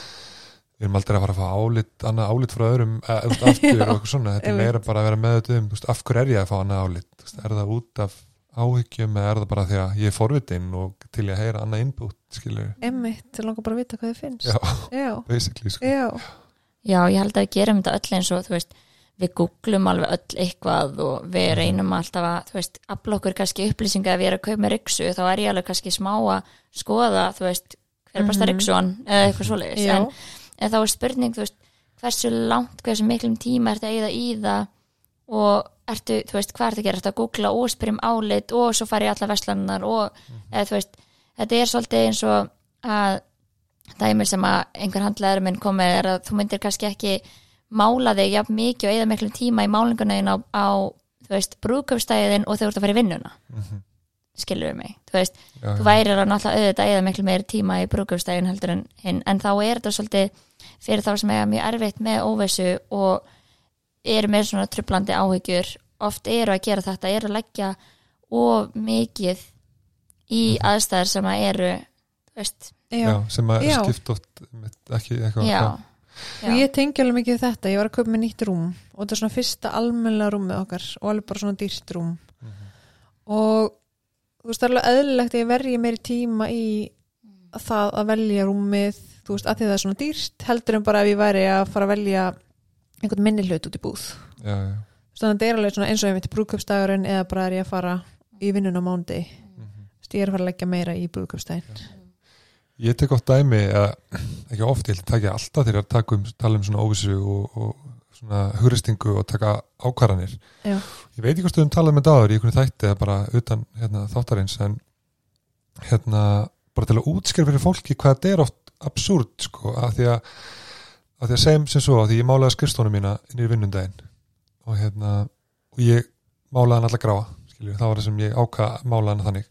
við erum aldrei að fara að fá álit annað álit frá öðrum e, aftur og eitthvað svona, þetta er bara að vera með þetta um, þú veist, af hverju er ég að fá annað álit? Er það út af áhyggjum eða er það bara því að ég er forvitin og til ég að heyra annað input skilur, einmitt, að já, ég held að við gerum þetta öll eins og þú veist, við googlum alveg öll eitthvað og við Mhm. reynum alltaf að þú veist, afla okkur kannski upplýsinga ef ég er að kaupa með ryksu, þá er ég alveg kannski smá að skoða, þú veist hver er besta Mhm. ryksuan, eða eitthvað svoleiðis en, en þá er spurning, þú veist hversu langt, hversu miklum tíma ertu að eyða í það og ertu, þú veist, hvað ertu að gera, ertu að googla og spyrjum álit og svo fara í alla veslanar og, eða þú veist, þetta er svolítið eins og að dæmi sem að einhver handlæður minn kom með er að þú myndir kannski ekki mála þig jafn mikið og eða miklum tíma í málingunniðin á, á þú veist, brúköfstæðin og þú ert að fara í vinnuna. Mhm. skilur við mig, þú veist já, þú værir að náttúrulega auðvitað eða miklu meiri tíma í brúköfstæðin heldur en hinn. En þá er þetta svolítið fyrir þá sem eiga mjög erfitt með óvissu og eru með svona trublandi áhyggjur. Oft eru að gera þetta, eru að leggja og mikið í aðstæður sem að eru þú veist, já, sem að skipt oft með, ekki eitthvað. Já, og ég tengi alveg mikið við þetta, ég var að kaupa með nýtt rúm og þetta er svona fyrsta almennilega rúmið okkar og alveg bara svona dýrt rúm. Mhm. og þú veist það er alveg eðlilegt að ég verji meiri tíma í það að velja rúmið þú veist að því það er svona dýrt heldur en bara ef ég væri að fara að velja einhvern minni hlut út í búð. Já, já, þannig að þetta er alveg svona eins og ég veit brúðköpsdagurinn eða bara er ég að fara í vinnun á mándi Mhm. ég er að fara að leggja meira í brúðköpsdaginn Ég tek oft dæmi, eða ekki oft, ég að taka alltaf þegar ég að taka um, tala um svona óvissu og, og svona hugristingu og taka ákvarðanir. Já. Ég veit ekki hvort stöðum talað með dagur í einhvern þætti eða bara utan hérna, þáttarins en hérna bara til að útskjara fyrir fólki hvað þetta er oft absúrt sko, að því að, að því að segjum sem svo að því ég málaði skrifstónu mína inn í vinnundaginn og hérna og ég málaði hann alla gráa skilju, það var það sem ég ákvað að mála hann þannig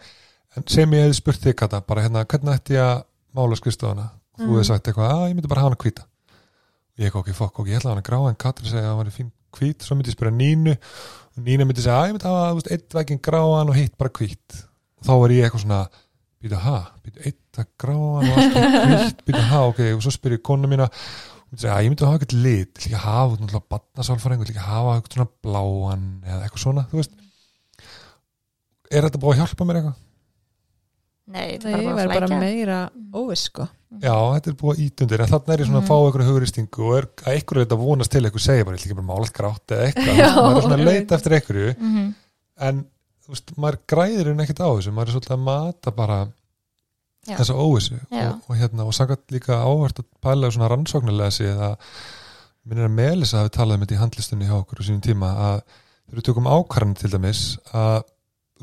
en sem ég hefði spurt þig Kata, bara hérna, hvernig ætti ég að mála skrifstofuna og þú Mm. hefði sagt eitthvað, að ég myndi bara hafa hana hvíta. Og ég ekki, fokk, ok, ég ætla að hana gráa en Katri segja að hann var fín hvít, svo myndi ég spyrja Nínu. Og Nína myndi segja, að ég myndi hafa þú veist, eitt veginn gráan og hitt bara hvít. Og þá var ég eitthvað svona býta ha, býta eitt að gráan og allt hvít, býta ha, ok. Og svo spyr ég konu mína að ég myndi hafa eitthvað lit, líka hafa, náttúrulega badnasálfæringur, líka hafa eitthvað svona bláan eða eitthvað svona, þú veist. Er þetta búið að hjálpa mér eitthvað? Nei, þetta Nei, er bara að meira óviss sko. Já, þetta er búið að ítundir en þannig er ég svona að fá einhverju hugristingu og er að einhverju þetta vonast til eitthvað segja bara, ég ætla ekki bara að mála allt grátt eða eitthvað, maður er svona að leita eftir einhverju. Mhm. en þú veist, maður græðir henni ekkert á þessu, maður er svolítið að mata bara Já. þessa óvissu. Já. og, og hérna, og samkvæmt líka áhvert að pæla svona rannsóknarlega sig að minnir að Melissa hafi talað um þetta í handlistunni hjá okkur á sínum tíma að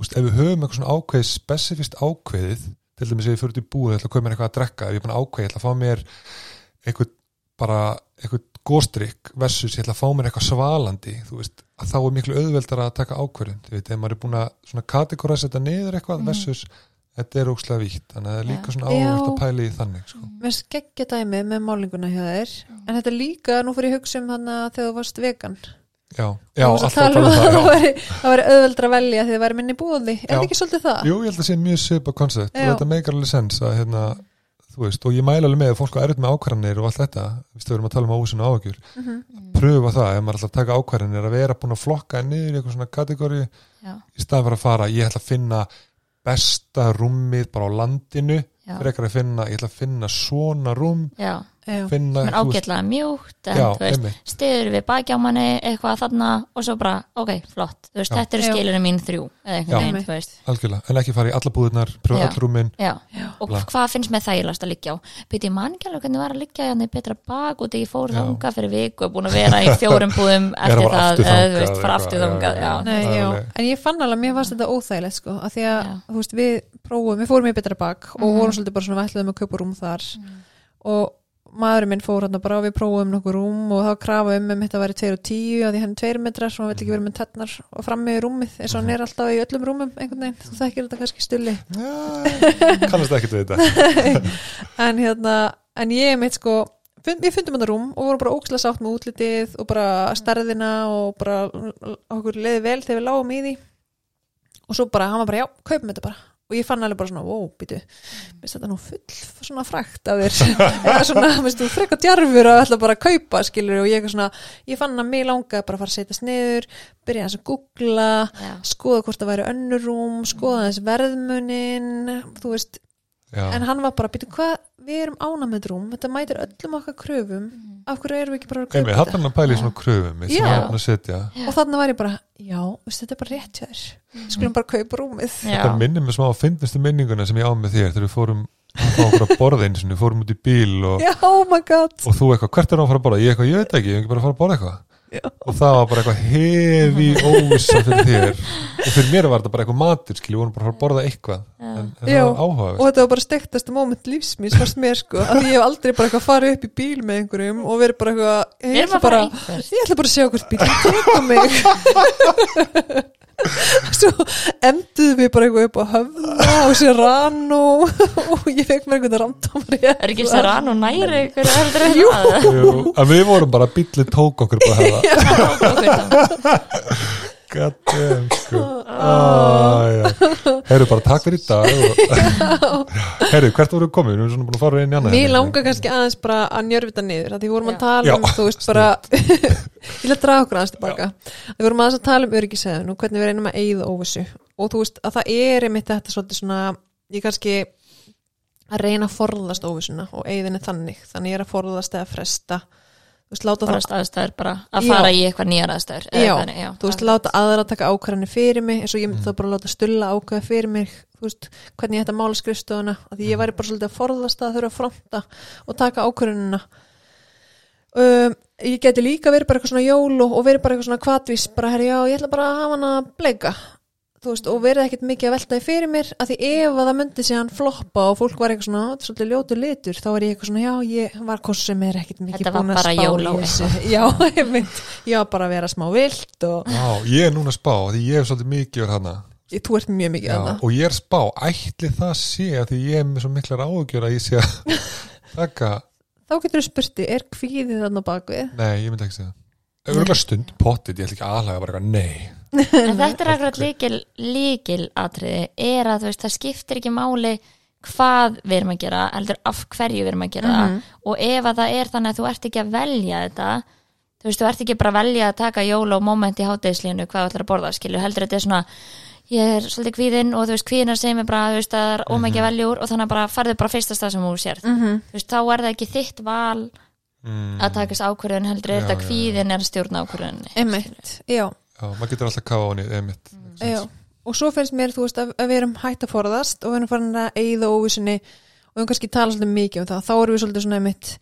veist, ef við höfum eitthvað svona ákveðið spesifist ákveðið til dæmis ef ég fyrir í búið ætla að kaupa mér eitthvað að drekka ef ég er búin ég ætla að fá mér eitthvað bara eitthvað góstrykk versus ég ætla að fá mér eitthvað svalandi þú veist, að þá er miklu auðveldar að taka veit, ef maður er búin að svona kategóra setja niður eitthvað Mhm. versus þetta er ókslega vítt, þannig að það er líka Já. svona Já. áhvert að pæla í þannig sko. með skeggja dæmi með málinguna hjá þér en þetta er líka, nú fyrir ég hugsa um þannig að þegar þú varst vegan já, já, alltaf að tala um að það það væri, það að velja því það væri minni búði er það ekki svolítið það? Jú, ég held að sé mjög svipa koncept og þetta meikar alveg sens að hérna, þú veist, og ég mæla alveg með að fólk á erut með ákvarðanir og allt þetta, við stöðum að tala um óvissun og áhugjur, Mhm. pröfa það ef maður að taka ákvarðanir að vera búin að flokka niður í eitthvað svona kategóri Já. í staðan fyrir að fara, ég ætla að finna besta rúmið bara á landinu frekar að finna, ég ætla að finna svona rúm Já. Finna, er ágætlega mjúkt en já, þú veist, einmitt, stiður við baki á manni eitthvað þarna og svo bara, ok, flott. Þú veist, Já. þetta eru skilinu mín þrjú veginn, Einmitt. þú veist. Algjörlega en ekki fara í alla búðunar, pröfa Já. all rúmin. Já, Já. og Bla. hvað finnst með þægilegast að liggja á? Byrja ég man ekki alveg hvernig var að liggja hérna í betra bak og þegar ég fór Já. þangað fyrir viku og búin að vera í fjórum búðum eftir það, aftur eða, þú þangað veist, fara aftur Það alveg- en ég fann alveg, mér fannst þetta óþægilegt sko, að því að, þú veist, við prófum, við fórum í betra bak og Mhm. vorum svolítið bara svona maðurinn minn fór hann bara og við prófum nokkur rúm og þá krafa um um þetta væri 2 og 10 að því hann er 2 metrar svo hann vill ekki vera með tennar og fram með rúmið eins og hann er alltaf í öllum rúmum einhvern veginn, þú þekkir þetta kannski stulli? Já, kannast ekki þetta. En hérna, en ég mitt sko fund, við fundum þetta rúm og vorum bara ókslega sátt með útlitið og bara stærðina og bara okkur leiði vel þegar við lágum í því. Og svo bara, hann var bara, já, kaupum þetta bara og ég fann alveg bara svona, wow, býtu minnst þetta nú full svona frækt af þér eða svona, minnst þú frekka djarfur að ætla bara að kaupa, skilur og ég svona, ég fann að mig langaði bara að fara að setjast niður, byrja að googla Já. skoða hvort það væri önnur rúm skoða aðeins verðmunin þú veist, Já. en hann var bara, býtu hvað við erum ána með rúm, þetta mætir öllum okkar kröfum, af hverju erum við ekki bara að Einmitt, þetta hann er að pæla í svona kröfum að og þannig var ég bara, já, veist, þetta er bara rétt þér. Við skulum bara kaupa rúmið. Já. Þetta minnir mig smá á fyndnustu minninguna sem ég á með þér þegar við fórum að fá okkur að borða eins og við fórum út í bíl og, já, oh my god. og þú eitthvað, hvert er hann að fara að borða? Ég eitthvað, ég veit ekki, ég er ekki bara að fara að borða eitthvað Já. og það var bara eitthvað hefi óvissa fyrir þér. Og fyrir mér var þetta bara eitthvað matur skilji, við vorum bara að fara að borða eitthvað. En, en Já. það var og áhugaverð þetta var bara stektasta moment lífsmís fannst mér sko, af því ég hef aldrei bara eitthvað farið upp í bíl með einhverjum og verið bara eitthvað ég ætla að bara, ég ætla bara að sjá hvort bíl teka mig svo emduðu við bara eitthvað upp á höfna og sér rann og, ég fekk mér einhvern randómar Er ekki Saran og næri Jú. Jú, að við vorum bara, bíllinn tók okkur bara hefða God damn, sko. Ah, Herru, bara takk fyrir í dag og... Herru, hvert voru komin? Við erum svona búin að fara inn í annað Mér langar kannski aðeins bara að njörvita niður því vorum að tala um, þú veist bara ég vil að draga okkur aðeins tilbaka. Við vorum aðeins að tala um öryggisæðun og hvernig við reynum að eigða óvissu. Og þú veist að það er einmitt þetta svolítið svona ég kannski að reyna að forðast óvissuna og eigðinni þannig. Þannig ég er að forðast eða fresta veist, láta bara það staðstæður bara að Já. fara í eitthvað nýjar aðstæður eða Já, þannig, já, þú veist, láta aðra taka ákvarðanir fyrir mig eins og ég myndi þá bara láta stulla ákvarða fyrir mig þú veist, hvernig ég ætti að mála skrifstofuna af því ég væri bara svolítið að forðast að þurfa að fronta og taka ákvarðanina. Um, ég geti líka verið bara eitthvað svona jól og, verið bara eitthvað svona kvatvís bara herri já, ég ætla bara að hafa hana bleika þú veist, og verið ekkert mikið að velta því fyrir mér að því ef að það myndi sig hann floppa og fólk var eitthvað svona, "Ó, þetta er svolítið ljótu litur þá er ég eitthvað svona, já, ég var sem er ekkert mikið Þetta var búin að bara spá í þessu. já, ég mynd, var bara að vera smá vilt og Já, ég er núna að spá, því ég hef svolítið mikið verið hana. Ég, þú ert mjög mikið Já, það og ég er spá, ætli það sé að því ég er með svo miklar áhugjur að ég sé að taka, en þetta er akkurat líkil, líkil atriði er að veist, það skiptir ekki máli hvað við erum að gera heldur af hverju við erum að gera Mhm. það og ef að það er þannig að þú ert ekki að velja þetta þú veist, þú ert ekki bara að velja að taka jól og moment í hátegislínu hvað þú ætlar að borða, skilur, heldur þetta er svona ég er svolítið kvíðinn og þú veist, kvíðinn er sem er bara, þú veist, það er ómækja veljúr og þannig bara farðu bara fyrsta stað sem þú sérð mm -hmm. þú veist, þá er það ekki þitt val mm, að takast ákvörðun heldur Já, þetta já, kvíðinn er ákvörðunni einmitt, já, maður getur alltaf kafa á henni, emitt já og svo finnst mér, þú veist, að, að við erum hægt að forðast og við erum farin að eigða óvissinni og við erum kannski tala svolítið mikið um það. Þá erum við svolítið svona einmitt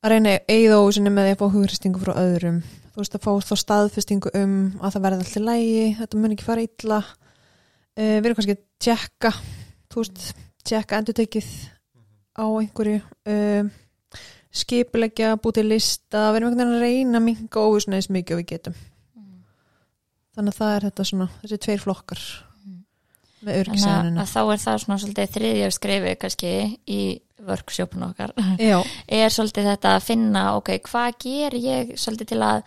að reyna að eigða óvissinni með því að fá hugristingu frá öðrum. Þú veist, að fá þá staðfestingu um að það verði alltaf lægi, þetta mun ekki fara illa. Uh, við erum kannski að tjekka þú veist, tjekka endurtekið á einhverju uh, skipulegja, búið til lista. Við erum einhvern veginn að reyna að minga óvissinni eins mikið og við getum þannig að það er þetta svona, þessi tveir flokkar með Þannig að, örgisæðinina að þá er það svona svolítið þriðja skrifi kannski í workshopun okkar. Já, er svolítið þetta að finna ok, hvað ger ég svolítið til að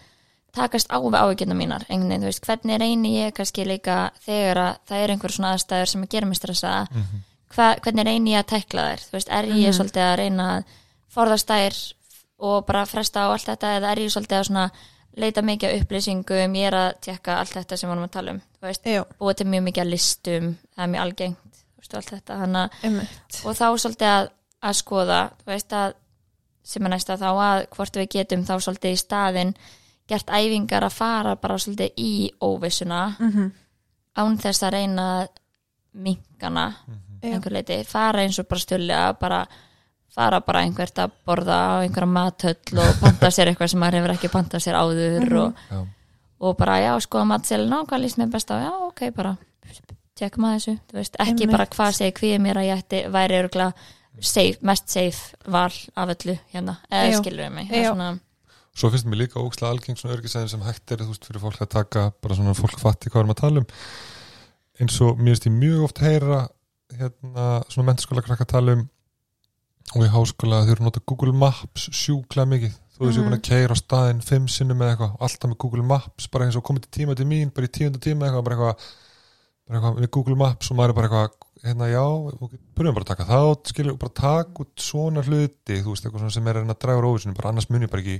takast á við áhyggjuna mínar? Veginn, veist, hvernig reyni ég kannski líka þegar að það er einhver svona aðstæður sem að gera mig stressa? Hva, hvernig reyni ég að tekla þær? Þú veist, er ég Mhm. svolítið að reyna að forðast þær og bara fresta á allt þetta eða er ég svolítið að svona leita mikið upplýsingum, ég er að tekka allt þetta sem við varum að tala um, þú veist, já, búið til mjög mikið að listum, það er mjög algengt þú veist, allt þetta, að einmitt. og þá svolítið að, að skoða þú veist að sem er næsta þá að hvort við getum þá svolítið í staðin gert æfingar að fara bara svolítið í óvissuna mm án þess að reyna minkana já, einhver leiti, fara eins og bara stjúlega bara fara bara einhvert að borða á einhverja mathöll og panta sér eitthvað sem maður hefur ekki pantað sér áður Mhm. og, Já. og bara já, skoða matselina og hvað líst mér best á, já, ok, bara tekum að þessu, þú veist, ekki Einmitt. bara hvað segir hví mér að ég ætti væri örgulega safe, mest safe val af öllu hérna, eða skilur við mig er svona, Svo finnst mér líka ókslega algeng svona örgisæðin sem hægt er þú veist fyrir fólk að taka bara svona fólk fatti hvað við erum að tala um eins og mér finnst ég mjög oft heyra hérna svona menturskóla krakka tala um og í háskóla þau eru að nota Google Maps sjúklega mikið. Þú veist ég er búin að keira á staðinn fimm sinnum með eitthvað alltaf með Google Maps bara eins og komið til tíma til mín bara í tíunda tíma eitthvað bara eitthvað, bara eitthvað með Google Maps og maður er bara eitthvað hérna já, byrjum bara að taka þátt skilur, bara taka út svona hluti þú veist, eitthvað sem er að draga úr óvissinu bara annars mun ég bara ekki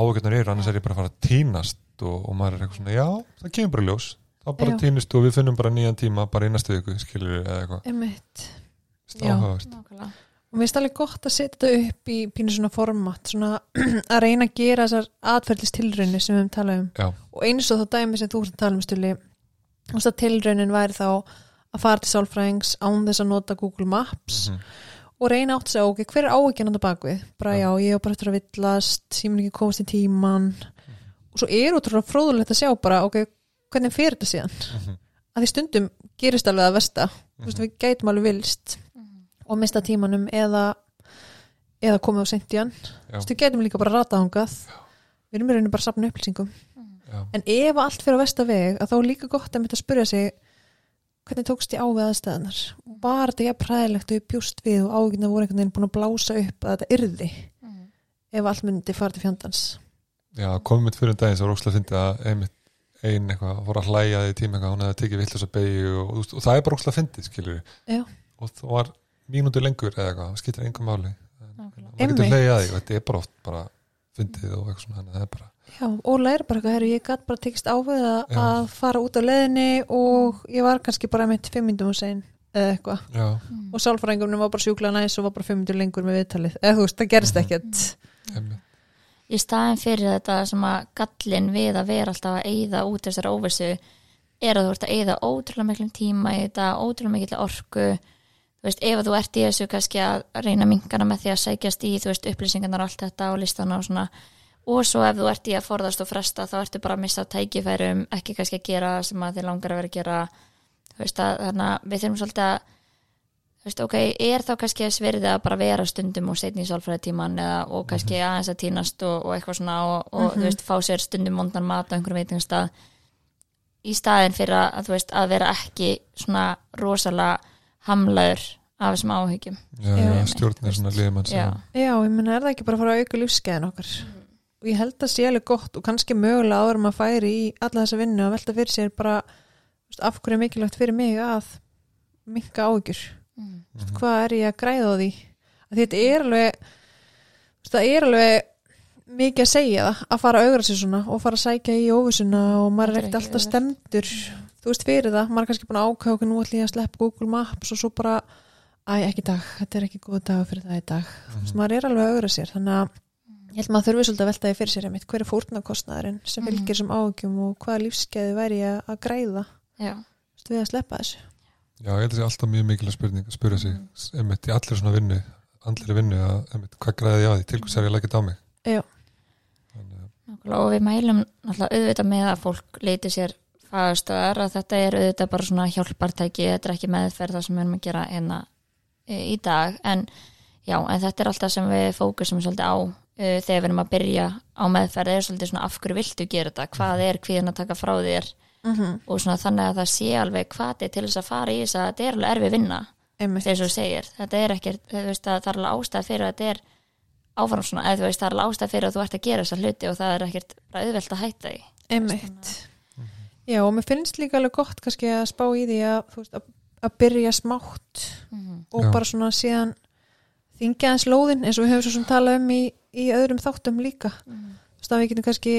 áhugjörnur eru annars er ég bara að fara að týnast og, og maður er eitthvað svona, já, það kemur bara ljós. Þá bara Já. týnist og við finnum bara nýjan tíma bara og mér finnst alveg gott að setja þetta upp í pínu svona format, svona að reyna að gera þessar atferðlistilraunir sem við höfum talað um Já. og eins og þá dæmi sem þú ert að tala um stuli og það tilraunin væri þá að fara til sálfræðings án þess að nota Google Maps Mhm. og reyna átt að segja, ok, hver er áhyggjana þetta bakvið? Bara Já. ég hef bara eftir að villast símur ekki komast í tíman og svo er útrúlega fróðulegt að sjá bara, ok, hvernig fer þetta síðan? Mhm. Að því stundum gerist alveg að versta, veist, við gætum alveg vilst og mista tímanum eða eða komið á veist, við gætum líka bara ratað hangað við erum í rauninu bara að sapna upplýsingum. Já. en ef allt fyrir á versta veg að þá er líka gott að mynda að spyrja sig hvernig tókst ég á við aðstæðanar var þetta ég præðilegt og ég bjúst við og ágjörna voru einhvern veginn búin að blása upp að þetta yrði? Ef allt myndi fara til fjandans. Já, komið mitt fyrir en daginn sem var ókslega fyndið að einmitt ein eitthvað voru að hlæja því tíma eitthvað, hún hefði tekið vittlösa beigju og, og, og það er bara ókslega fyndið, skilur Já. og það var mínútu lengur eða eitthvað, það skiptir engum máli. Maður getur hlæja að því þetta er bara oft bara fyndið og eitthvað svona, þannig að það er bara Já, og læri bara eitthvað, herru, ég gætt bara tekist á við að, fara út á leðinni og ég var kannski bara með fimm myndum og sein eða eitthvað. Já, og sálfræðingurinn var bara sjúklega næs og var bara fimm myndur lengur með viðtalið. Eða þú veist, það gerist Mhm. ekkert. Einmitt, í staðin fyrir þetta sem að gallin við að vera alltaf að eyða út þessar óvissu er að þú ert að eyða ótrúlega miklum tíma í þetta, ótrúlega mikill orku þú veist, ef þú ert í þessu kannski að reyna minkana með því að sækjast í þú veist, upplýsingarnar og allt þetta og listana og svona og svo ef þú ert í að forðast og fresta þá ertu bara að missa tækifærum ekki kannski að gera sem að þið langar að vera að gera. Þú veist að þannig að við þurfum svolítið að þú veist, ok, er þá kannski að sverði að bara vera stundum og setni í sálfræðitíman eða, og kannski aðeins að týnast og, og eitthvað svona og, og þú veist, fá sér stundum mondan mat á einhverjum veitingastað. Í staðin fyrir að, að, þú veist, að vera ekki svona rosalega hamlaður af þessum áhyggjum. Já, stjórnir svona liðmann já, Já, ég menna, er það ekki bara að fara að auka lífskeiðin okkar? Og ég held að sé alveg gott og kannski mögulega áður maður færi í alla þessa vinnu að velta fyrir sér bara veist, af hverju er mikilvægt fyrir mig að minka áhyggjur? Mm. Mhm. hvað er ég að græða á því? Að þetta er alveg veist, það er alveg mikið að segja það að fara að augra sér svona og fara að sækja í óvissuna og maður er er ekkert alltaf stemdur þú veist fyrir það, maður er kannski búin að ákvæða okkur nú ætlum ég að sleppa Google Maps og svo bara æ, ekki dag, þetta er ekki góð dag fyrir það í dag. Þú veist, maður er alveg að augra sér þannig að ég held maður þurfi svolítið að velta því fyrir sér einmitt, hver er fórnarkostnaðurinn sem Mhm. fylgir sem áhugjum og hvaða lífskeiði væri ég að græða já, Þú veist, við að sleppa þessu. Já, ég held að það sé alltaf mjög mikilvæg spurning að spura sig, einmitt í allir svona vinnu andlir vinnu, að, einmitt, hvað græði ég á því? Til hvers er ég að leggja þetta á mig? Já. Þannig, að- Nákvæmlega, og við mælum náttúrulega auðvitað með að fólk leiti sér fagastöðar að þetta er auðvitað bara svona hjálpartæki, þetta er ekki meðferð það sem við erum að gera hérna e, í dag. En já, en þetta er alltaf sem við fókusum svolítið á e, þegar við erum að byrja á meðferð er svolítið svona af hverju viltu gera þetta, hvað er kvíðan að taka frá þér? Mm -hmm. og svona þannig að það sé alveg hvað er til þess að fara í þess að þetta er alveg erfi vinna einmitt. þegar þú segir, þetta er ekki að það er alveg ástæð fyrir að þetta er áfram svona, eða þú veist það er alveg ástæð fyrir að þú ert að gera þessa hluti og það er ekkert bara auðvelt að hætta því. Einmitt. Já, og mér finnst líka alveg gott kannski að spá í því að, þú veist, að, að byrja smátt Mhm. og Já. bara svona síðan þingja hans lóðin eins og við höfum svo sem talað um í, í öðrum þáttum líka. Mhm. Þú veist að við getum kannski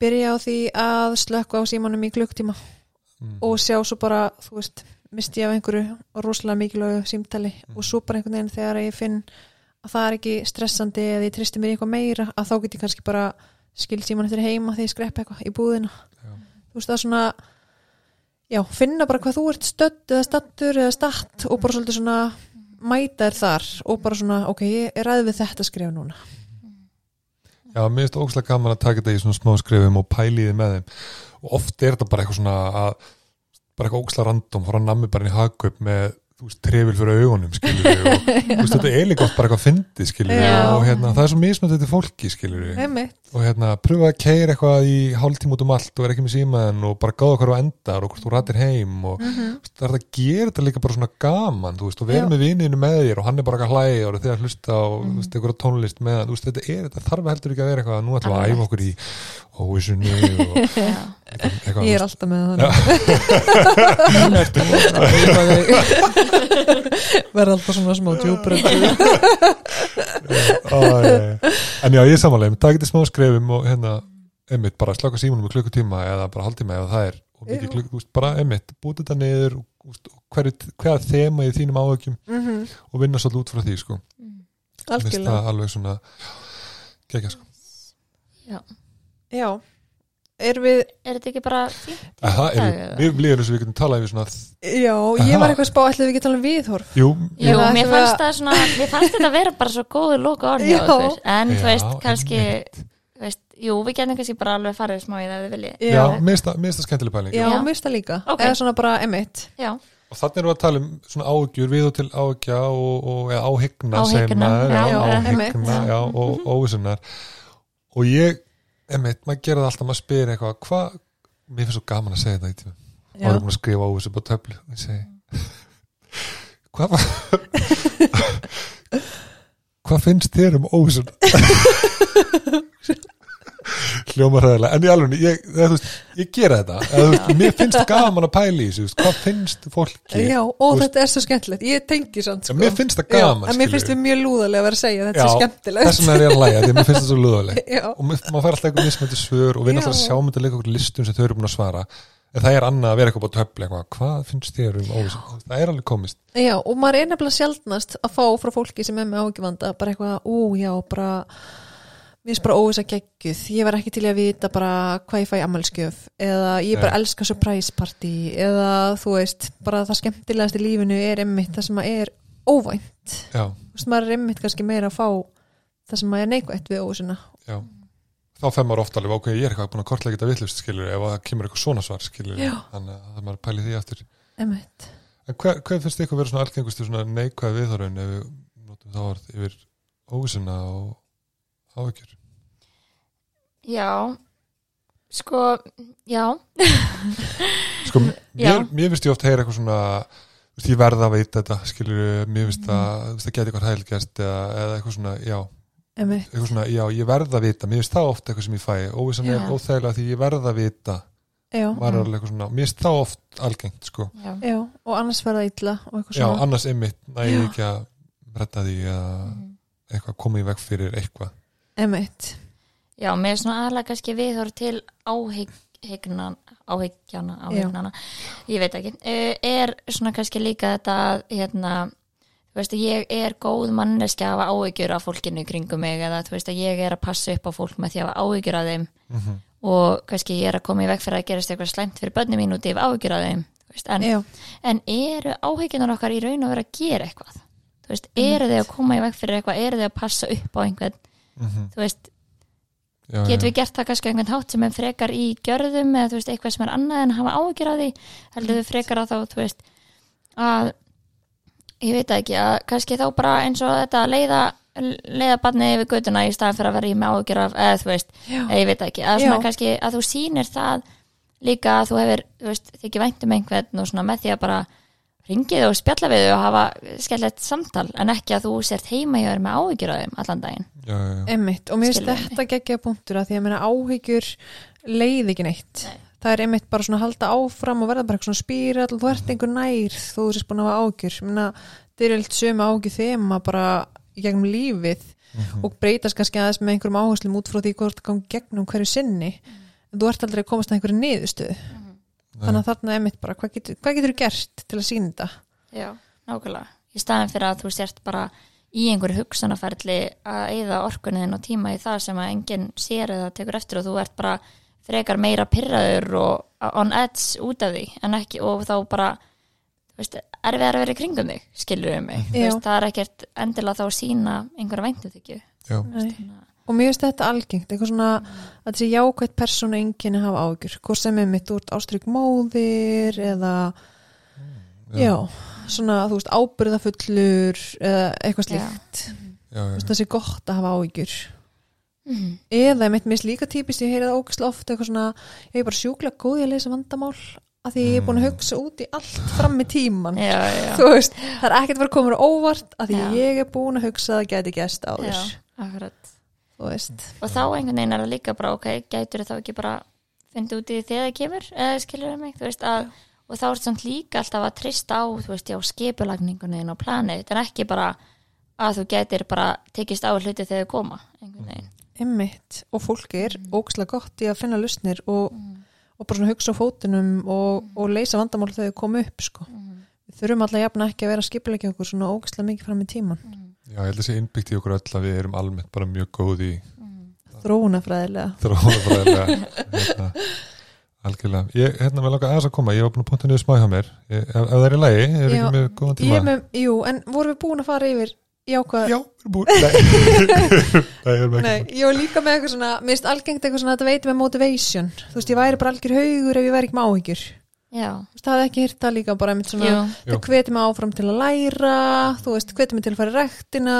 byrja á því að slökka á símanum í klukktíma mm, og sjá svo bara, þú veist, misti ég af einhverju rosalega mikilvægu símtali og svo bara einhvern veginn þegar ég finn að það er ekki stressandi eða ég tristi mér eitthvað meira að þá get ég kannski bara skild síman eftir heima þegar ég skreppi eitthvað í búðina. Þú veist er svona já, finna bara hvað þú ert stödd eða stattur eða statt og bara svolítið svona mæta þér þar og bara svona, ok, ég er ræð við þetta skrifa núna. Já, mér finnst ógslag gaman að taka þetta í svona smá skrifum og pæli því með þeim. Og oft er þetta bara eitthvað svona að bara eitthvað ógslag random, fór að nammi bara inn í hagkaup með, þú veist, trefil fyrir augunum skilur við og þú veist, þetta er líka oft bara eitthvað fyndið skilur við Já. og hérna, það er svo mismöndið til fólki skilur við og hérna, pröfa að keira eitthvað í hálftíma út um allt og er ekki með símaðin og bara gáða þú endar og hvort þú rættir heim og Mhm. þú veist, það er að gera þetta líka bara svona gaman þú veist, og vera með vininu með þér og hann er bara að hlæja og þegar hlusta á Mm. mm. einhverja tónlist með þú veist, þetta, er, þetta eitthvað, ég er alltaf með það verða alltaf svona smá já. en já, ég er samanlega það getur smá skrefum og hérna einmitt, bara slaka símunum í klukkutíma eða bara hálftíma eða það er þú veist, bara einmitt, búið þetta niður hverja þema í þínum áhugjum Mhm. og vinna svolítið út frá því sko. Það alveg svona gegja sko. Já. Já, er við Er þetta ekki bara? Aha, er, við líðum eins og við getum talað við svona já, ég var eitthvað að spá ætlum við ekki að tala um viðhorf? Jú, Jú, Eða mér fannst að- það svona, mér fannst þetta vera bara svo góðu lóka orð hjá Já. okkur, en þú Já, veist, kannski veist, jú, við getum kannski bara alveg farið smá í það við viljið. já, mér mér finnst það skemmtileg pæling. Já, Já. mér það líka. Ok. eða svona bara emitt Já, og þannig erum við að tala um svona áhugjur við og til áhugja og, og eða áhyggna já, já, já, áhyggna já, og óvissunar og ég, einmitt, maður gera það alltaf maður spyr eitthvað, hvað mér finnst svo gaman að segja þetta í tíma. Og það er búin að skrifa óvissu på töflu og ég segi. Hvað hvað finnst þér um óvissun hljóma hræðilega en í alveg, ég, veist, ég gera þetta. Eða, veist, mér finnst gaman að pæla í þessu hvað finnst fólki? Já, og þetta er svo skemmtilegt. Ég tengi sann sko. mér finnst það gaman en mér finnst við mjög lúðalega að vera að segja að þetta er skemmtilegt. vegna er ég að læga, því að mér finnst það svo luðaleg já, og maður fær alltaf eitthvað mismöndi svör og við náttúrulega sjáum þetta líka okkur listum sem þau eru búin að svara. En það er annað að vera eitthvað á töfli eitthvað, hvað finnst þér um óvissun það er alveg komist. Já, og maður er nefnilega sjaldnast að fá frá fólki sem er með áhugivanda bara eitthvað, ú, já, bara mér finnst bara óvisa geggjuð. Ég var ekki til að vita bara hvað ég fæ ammælskjöf eða ég bara elska surprise party. Eða þú veist, bara það skemmtilegast í lífinu er emmitt það sem að er óvænt. Já, þú veist, maður er emmitt kannski meira að fá það sem að er neikvætt við óvisuna já. Þá fer maður ofta alveg, ok, ég er eitthvað búin að kortlega geta villust skilur, ef það kemur eitthvað svona svar skilur, Já. þannig að maður að pæli því aftur. Emmitt en hvað, hvað finnst ykkur vera svona algengustu svona áhyggjur? Já, sko, já, sko, Já. mér, mér finnst ég ofta heyra eitthvað svona þú veist, ég verða að veita þetta skilur, mér finnst að þú veist, það geti eitthvað hælgjast eða, eða eitthvað svona, já. Emmitt, eitthvað svona, já, ég verða að vita mér finnst það ofta eitthvað sem ég fæ, óvissan er Já. óþægilega því ég verða að vita. Já, var alveg eitthvað svona, mér finnst það oft algengt sko, já, já og annars verða illa og eitthvað já, svona. annars einmitt næ ég Já. ekki að redda því eða Mhm. eitthvað komið í veg fyrir eitthvað emmitt, já, mér er svona aðlega kannski viðhor til áhyggjana, áhyggnana, ég veit ekki, uh, er svona kannski líka þetta að, hérna, þú veist að ég er góð manneskja að hafa áhyggjur af fólkinu í kringum mig eða þú veist að ég er að passa upp á fólk með því að hafa áhyggjur af þeim. Mm -hmm. og kannski ég er að koma í veg fyrir að gerast eitthvað slæmt fyrir börnum mín ég hef áhyggjur af þeim þú veist, en, en eru áhyggjunar okkar í raun og vera að gera eitthvað? Þú veist, eru þau að koma í veg fyrir eitthvað? Eru þau að passa upp á einhvern Mhm. þú veist, já, getum við gert það kannski einhvern hátt sem er frekar í gjörðum eða þú veist, eitthvað sem er annað en að hafa áhyggjur af því? Heldur við frekar að þá, þú veist að ég veit ekki, að kannski þá bara eins og þetta að leiða leiða barnið yfir götuna í staðan fyrir að vera í með áhyggjur af, eða þú veist, eða ég veit ekki að svona Já. kannski að þú sýnir það líka að þú hefur, þú veist, þykir væntum einhvern og svona með því að bara ringið og spjalla við og hafa skellett samtal en ekki að þú sért heima hjá þér með áhyggjur af þeim allan daginn einmitt og mér finnst þetta geggja punktur að því að meina áhyggjur leið ekki neitt. Nei. það er einmitt bara svona að halda áfram og verða bara eitthvað svona spýrall og þú ert einhver nær þó þú sést búin að hafa áhyggjur. Meina, það er eilt sömu áhyggjur þema bara í gegnum lífið Mhm. og breytast kannski aðeins með einhverjum áherslum út frá því hvort það kom gegnum hverju sinni. En þú ert aldrei að komast að einhverju niðurstöðu. Þannig að þarna einmitt bara hvað getur, hvað getur gert til að sína þetta? Já, nákvæmlega. Í staðin fyrir að þú sért bara í einhverju hugsanarferli að eyða orkunniðin og tíma í það sem að enginn sér eða tekur eftir og þú ert bara frekar meira pyrraður og on edge út af því en ekki og þá bara þú veist, erfiðar að vera í kringum þig, skilur við mig. Þú Já. Veist, það er ekkert endilega þá að sína einhverja væntu þykju. já, og mér finnst þetta algengt eitthvað svona að þessi jákvætt persónu enginn hafa ágjur hvort sem er mitt úr ástrygg móðir eða já, svona þú veist ábyrðafullur eða eitthvað það sé gott að hafa ágjur Mm. eða mitt mér finnst líka típist ég heyrið ógislega oft eitthvað svona ég er bara sjúklega góð í að leysa vandamál að því ég er búin að hugsa út í allt fram með tíman Já, já, þú veist, það er ekkert að fara að koma á óvart að því Já. ég er búin að hugsa að það gæti gæst þú veist, Og þá einhvern veginn er það líka bara, ok, gætur þá ekki bara fyndi út í því þegar það kemur, eða skilur það mig, þú veist að, og þá er samt líka alltaf að trista á, þú veist, já, skipulagningunni og planið, en ekki bara að þú gætir bara tekist á hluti þegar þau koma, einhvern veginn. Emmitt og fólk er Mm. ógislega gott í að finna lusnir og, og bara svona hugsa á fótunum og, Mm. og leysa vandamál þegar þau koma upp sko. við þurfum alltaf jafna ekki að vera skipulegja okkur svona ógislega mikið fram í tíman já, ég held að sé innbyggt í okkur öll að við erum almennt bara mjög góð í þróunafræðilega þróunafræðilega hérna, algjörlega. Ég, hérna, mér langar aðeins að koma, ég var búin að punta niður smá hjá mér. Ég, ef, ef það er í lagi, er ekki með góðan Ég tíma er með, jú, en vorum við búin að fara yfir jákvæð já, við erum búin nei, nei, erum ekki Nei, ég var líka með eitthvað svona, mér finnst algengt eitthvað svona að þetta veitum með motivation. Þú veist, ég væri bara algjör haugur ef ég væri ekki með áhyggjur. Þú Já, veist, það hafði ekki hýrt það líka bara einmitt svona það hvetur mig áfram til að læra þú veist, hvetur mig til að fara í rektina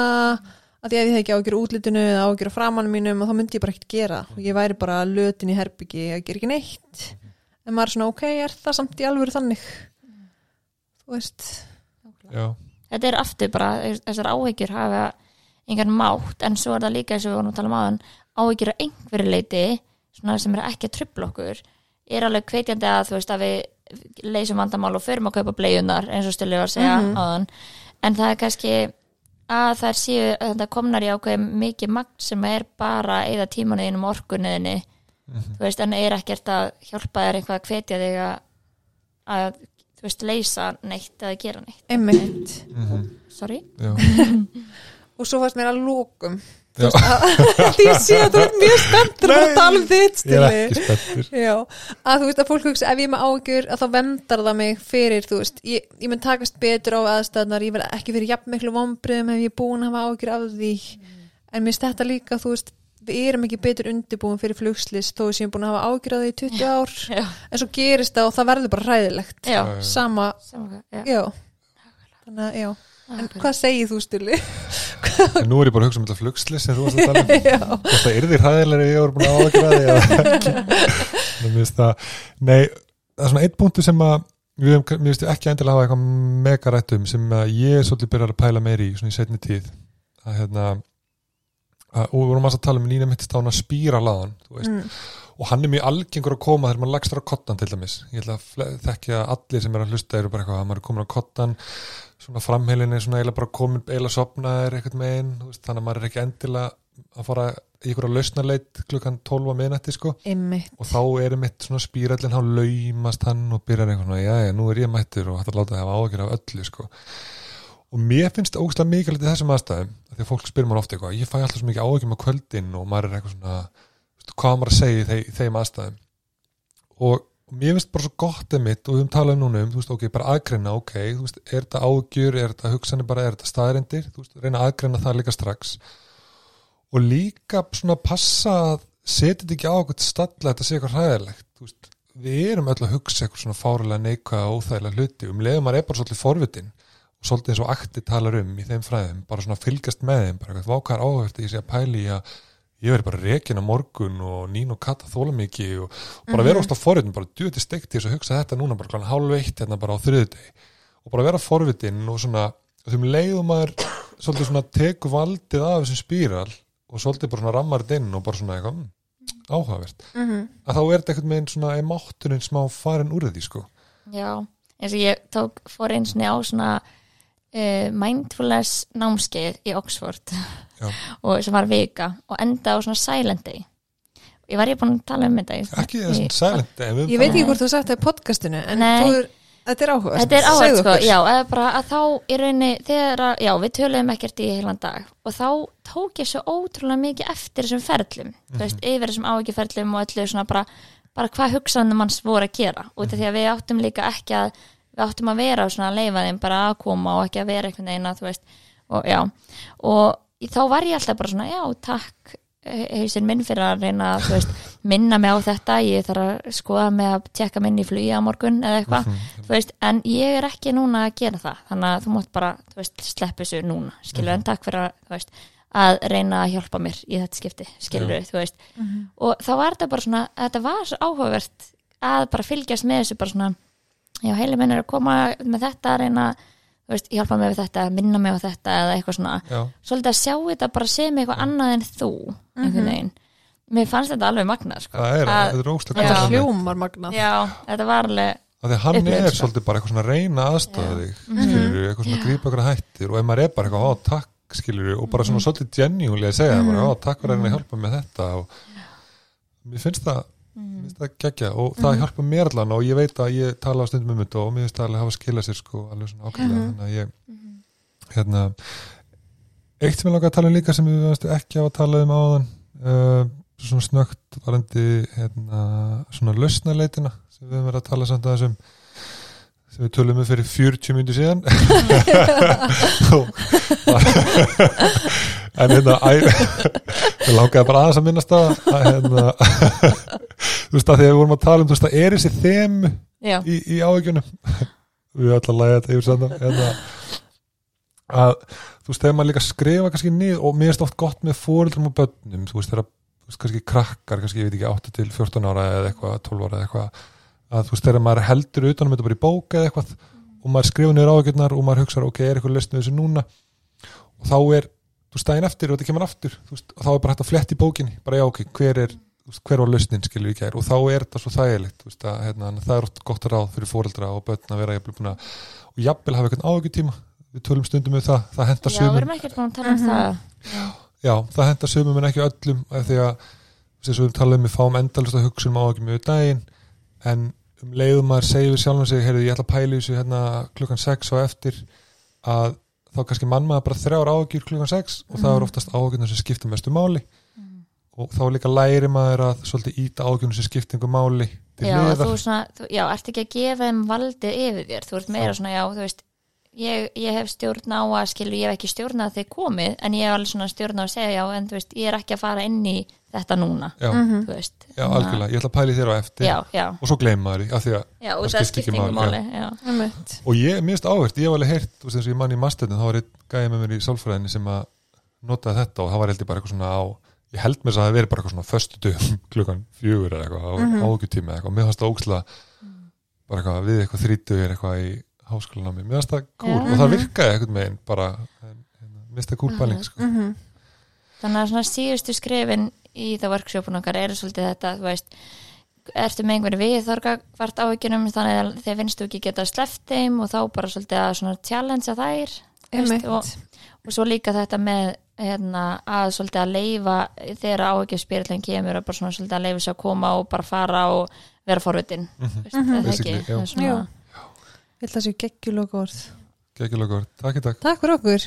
að ég ef ég hef ekki ágjör útlitinu eða ágjör á framanum mínum og þá myndi ég bara ekkert gera. Og ég væri bara lötin í herbyggi að gera ekki neitt. En maður er svona, ok, er það samt í alvöru þannig? Þú veist. Já, þetta er aftur bara, þessar áhyggjur hafa engan mátt, en svo er það líka eins og við vorum að tala um aðan, áhyggjur á einhverju leiti, svona sem er ekki að trubla okkur, er alveg hvetjandi að þú veist að við leysum vandamál og förum að kaupa bleiunar, eins og stilli var að segja Mhm. áðan, en það er kannski að það séu, að þetta komnar í ákveð mikið magn sem er bara eða tímanuðinum orkunniðinni. Þú veist, en er ekkert að hjálpa þér eitthvað að hvetja þig að, að þú veist, leysa neitt eða gera neitt, einmitt. Mhm, sorry. Já, og svo fannst mér að lókum. Því ég sé að þú ert mjög spenntur að fara að tala um þitt ég er stili ekki spenntur. Já, að þú veist að fólk hugsa ef ég er með ágjur að þá vendar það mig fyrir þú veist, ég, ég mun takast betur á aðstæðnar, ég verð ekki fyrir jafn miklu vombriðum ef ég er búin að hafa ágjur af því. En mér stætta líka, þú veist við erum ekki betur undirbúin fyrir flugslis þó við séum búin að hafa ágjur af því í 20 ár. Já, en svo gerist það og það verður bara hræðilegt. Já, sama, sama já þannig að, já, en Akkurat. hvað segir þú stili? en nú er ég bara að hugsa um þetta flugslis sem þú varst að tala um. Það yrði hræðilega ef ég voru búin að því það, nei, það er svona eitt punktu sem að við ég ekki endilega hafa eitthvað mega rætt um sem að ég er svolítið byrjar að pæla meiri í svona í setni tíð. Að hérna að, og við vorum að tala um Lína mittist á hann að spýra laðan þú veist, mm, og hann er mjög algengur að koma þegar maður lagstur á kottan til dæmis. Ég ætla að þekkja að allir sem er að hlusta eru bara eitthvað að maður er komin á kottan svona framheilin er svona eiginlega bara komin eiginlega sopnaðir eitthvað megin veist, þannig að maður er ekki endilega að fara í ykkur að lausnarleit klukkan 12 á miðnætti sko. Einmitt. Og þá er mitt svona spýrallin þá laumast hann og byrjar eitthvað svona já já nú er ég mættur og hægt að láta það hafa ágjör af öllu sko. Og mér finnst ógstlega mikilvægt í þessum aðstæðum því að fólk spyrir maður ofta eitthvað ég fæ alltaf svo mikið ágjum á kvöldin og maður er eitthvað svona hvað maður að segja í þeim aðstæðum? Og mér finnst bara svo gott um mitt og við höfum talað núna um, þú veist, ok, bara aðgreina, ok, þú veist, er þetta ágjur, er þetta hugsanir bara, er þetta staðarindir, þú veist, reyna að aðgreina það líka strax. Og líka svona passa að setja þetta ekki á okkur stalla þetta sé eitthvað hræðilegt, þú veist, við erum öll að hugsa eitthvað svona fárulega neikvæða og óþægilega hluti, um leiðum er bara svolítið forvitin og svolítið eins og akti talar um í þeim fræðum, bara svona fylgast með þeim, bara áhverti ég að að veri bara rekin á morgun og nín og katta þóla mikið og, bara vera ást á forvitin, bara djúti steikt til þess að hugsa þetta núna bara hálf eitt hérna bara á þriðudegi og bara vera forvitin og svona þeim leiðum maður svolítið svona teku valdið af þessum spíral og svolítið bara svona rammar inn og bara svona eitthvað mm, áhugavert. Mhm. að þá er þetta eitthvað með einn svona er mátturinn smá farin úr því sko. Já, eins og ég tók fór eins og á svona uh, mindfulness námskeið í Oxford. Og sem var vika og enda á svona silent day. Ég var ég búin að tala um þetta í- ekki í- þessum silent en við Ég veit ekki hvort þú sagt það í podcastinu en þú er, þetta er áhuga Þetta er áhægt sko, já, eða bara að þá í rauninni, þegar að, já, við töluðum ekkert í heilan dag. Og þá tók ég svo ótrúlega mikið eftir þessum ferlum, þú veist, yfir þessum áhyggjufærlum og öllu svona bara, bara hvað hugsanum manns voru að gera, út af því að við áttum líka ekki að, við áttum að vera svona að leifa þeim bara að koma og ekki að vera einhvern veginn að, þú veist, og já, og þá var ég alltaf bara svona, já, takk hausinn minn fyrir að reyna að, þú veist, minna mig á þetta, ég þarf að skoða með að tjekka minn í flugi á morgun eða eitthvað, þú veist, en ég er ekki núna að gera það, þannig að þú mátt bara þú veist, sleppa þessu núna, skilur en takk fyrir að, þú veist, að reyna að hjálpa mér í þetta skipti, skilur þú veist. Og þá var þetta bara svona þetta var svo áhugavert að bara fylgjast með þessu bara svona já, heili minn er að koma með þetta að reyna, þú veist, hjálpa mig við þetta minna mig á þetta eða eitthvað svona. Já, svolítið að sjá þetta bara sem eitthvað annað en þú, einhvern veginn. Mér fannst þetta alveg magnað, sko. Það er, Að- þetta er Já. Þetta hljómar magnað. Já, þetta var alveg að því að hann upplifun, er sko. svolítið bara eitthvað svona reyna Já. þig skilur eitthvað svona grípa okkur hættir og ef maður er bara eitthvað, á takk skilur og bara svona svolítið genuinely að segja það bara, á takk fyrir að reyna að hjálpa með þetta. Og mér finnst það finnst það geggja og það hjálpa mér allan og ég veit að ég tala á stundum um þetta og mér finnst það alveg hafa skilað sér sko alveg svona ákveðlega þannig að ég hérna eitt sem ég langar að tala um líka sem við veist, ekki hafa talað um áðan uh, svona snögt varandi hérna, svona lausnarleitina sem við verið að tala samt að þessum sem við tölum um fyrir 40 myndu síðan. En hérna ég langaði bara aðeins að minnast það að hérna þú veist að því að við vorum að tala um þú veist að er þessi þem já, í, í áhyggjunum. Við erum alltaf að læga þetta yfir sann hérna, að þú veist þegar maður líka skrifa kannski niður og mér er oft gott með fóreldrum og börnum þú veist þegar kannski krakkar kannski ég veit ekki 8 til 14 ára eða eitthvað 12 ára eða eitthvað að þú veist þegar maður heldur utanum þetta bara í bóka eða eitthvað og maður skrifa niður áhyggjurnar og maður hugsa ok, er eitthvað lesnið þessu núna? Og þá er, þú veist, daginn eftir og þetta kemur aftur, þú veist, og þá er bara hægt að fletta í bókinni bara já, ok, hver er hver var lausnin skilur í gær? Og þá er þetta svo þægilegt þú veist, að, hérna, það er oft gott ráð fyrir fóreldra og börn að vera jafnvel búin að og jafnvel hafa eitthvað áhyggjútíma við tölum stundum um það, það henda já, við sumum. erum ekkert búin að tala um það. Já, það henda sumum en ekki öllum af því að, þess að við talum um við fáum endalust að hugsa um áhyggjum yfir daginn en um leiðum maður segir við sjálfum sig, heyrðu, ég ætla að pæla þessu hérna klukkan 6 og eftir að þá kannski mann maður bara þrjár áhyggjur klukkan 6 og það er oftast áhyggjurnar sem skipta mestu máli og þá líka læri maður að svolítið íta áhyggjurnar sem skiptingu máli já, þú svona, þú, já, ert ekki að gefa þeim valdið yfir þér, þú ert meira svona, já, þú veist ég, ég hef stjórn á að skilur, ég hef ekki stjórn að þeir komið, en ég hef alveg svona stjórn á að segja, já, en þú veist, ég er ekki að fara inn í þetta núna, já, þú veist. Já, algjörlega, ég ætla að pæla í þér á eftir. Já, já, og svo gleyma maður af því að já, Það það skiptir ekki skiptingu máli, já, og ég, mér finnst áhvert, ég hef alveg heyrt þú veist eins og ég mann í masternin, þá var einn gæði með mér í sálfræðinni sem að notaði þetta og það var heldur bara eitthvað svona á ég held mér að það hafi verið bara eitthvað svona föstu dögum klukkan fjögur eða eitthvað mm -hmm. áhugutíma eða eitthvað, mér fannst það óksla bara eitthvað við eitthvað þrítugir eitthvað í háskólanámi, mér fannst það cool Já. og það virkaði eitthvað meginn bara, en, en, mér finnst það cool Mhm. pæling sko. Mhm. þannig að svona síðustu skrefin í það workshopun okkar eru svolítið þetta, þú veist ertu með einhverju við þorgavart áhyggjunum þannig að þeir finnst þú ekki geta sleppt þeim og þá bara svolítið að svona challengea þær þú veist, og, og svo líka þetta með hérna, að svolítið að leifa þegar áhugjöfspirillin kemur að bara svona svolítið að leifa sér að koma og bara fara og vera forvöldin mm -hmm. mm -hmm. það er ekki svona... Ég held að það séu geggjulög orð. Geggjulög orð, takk í dag Takk fyrir okkur.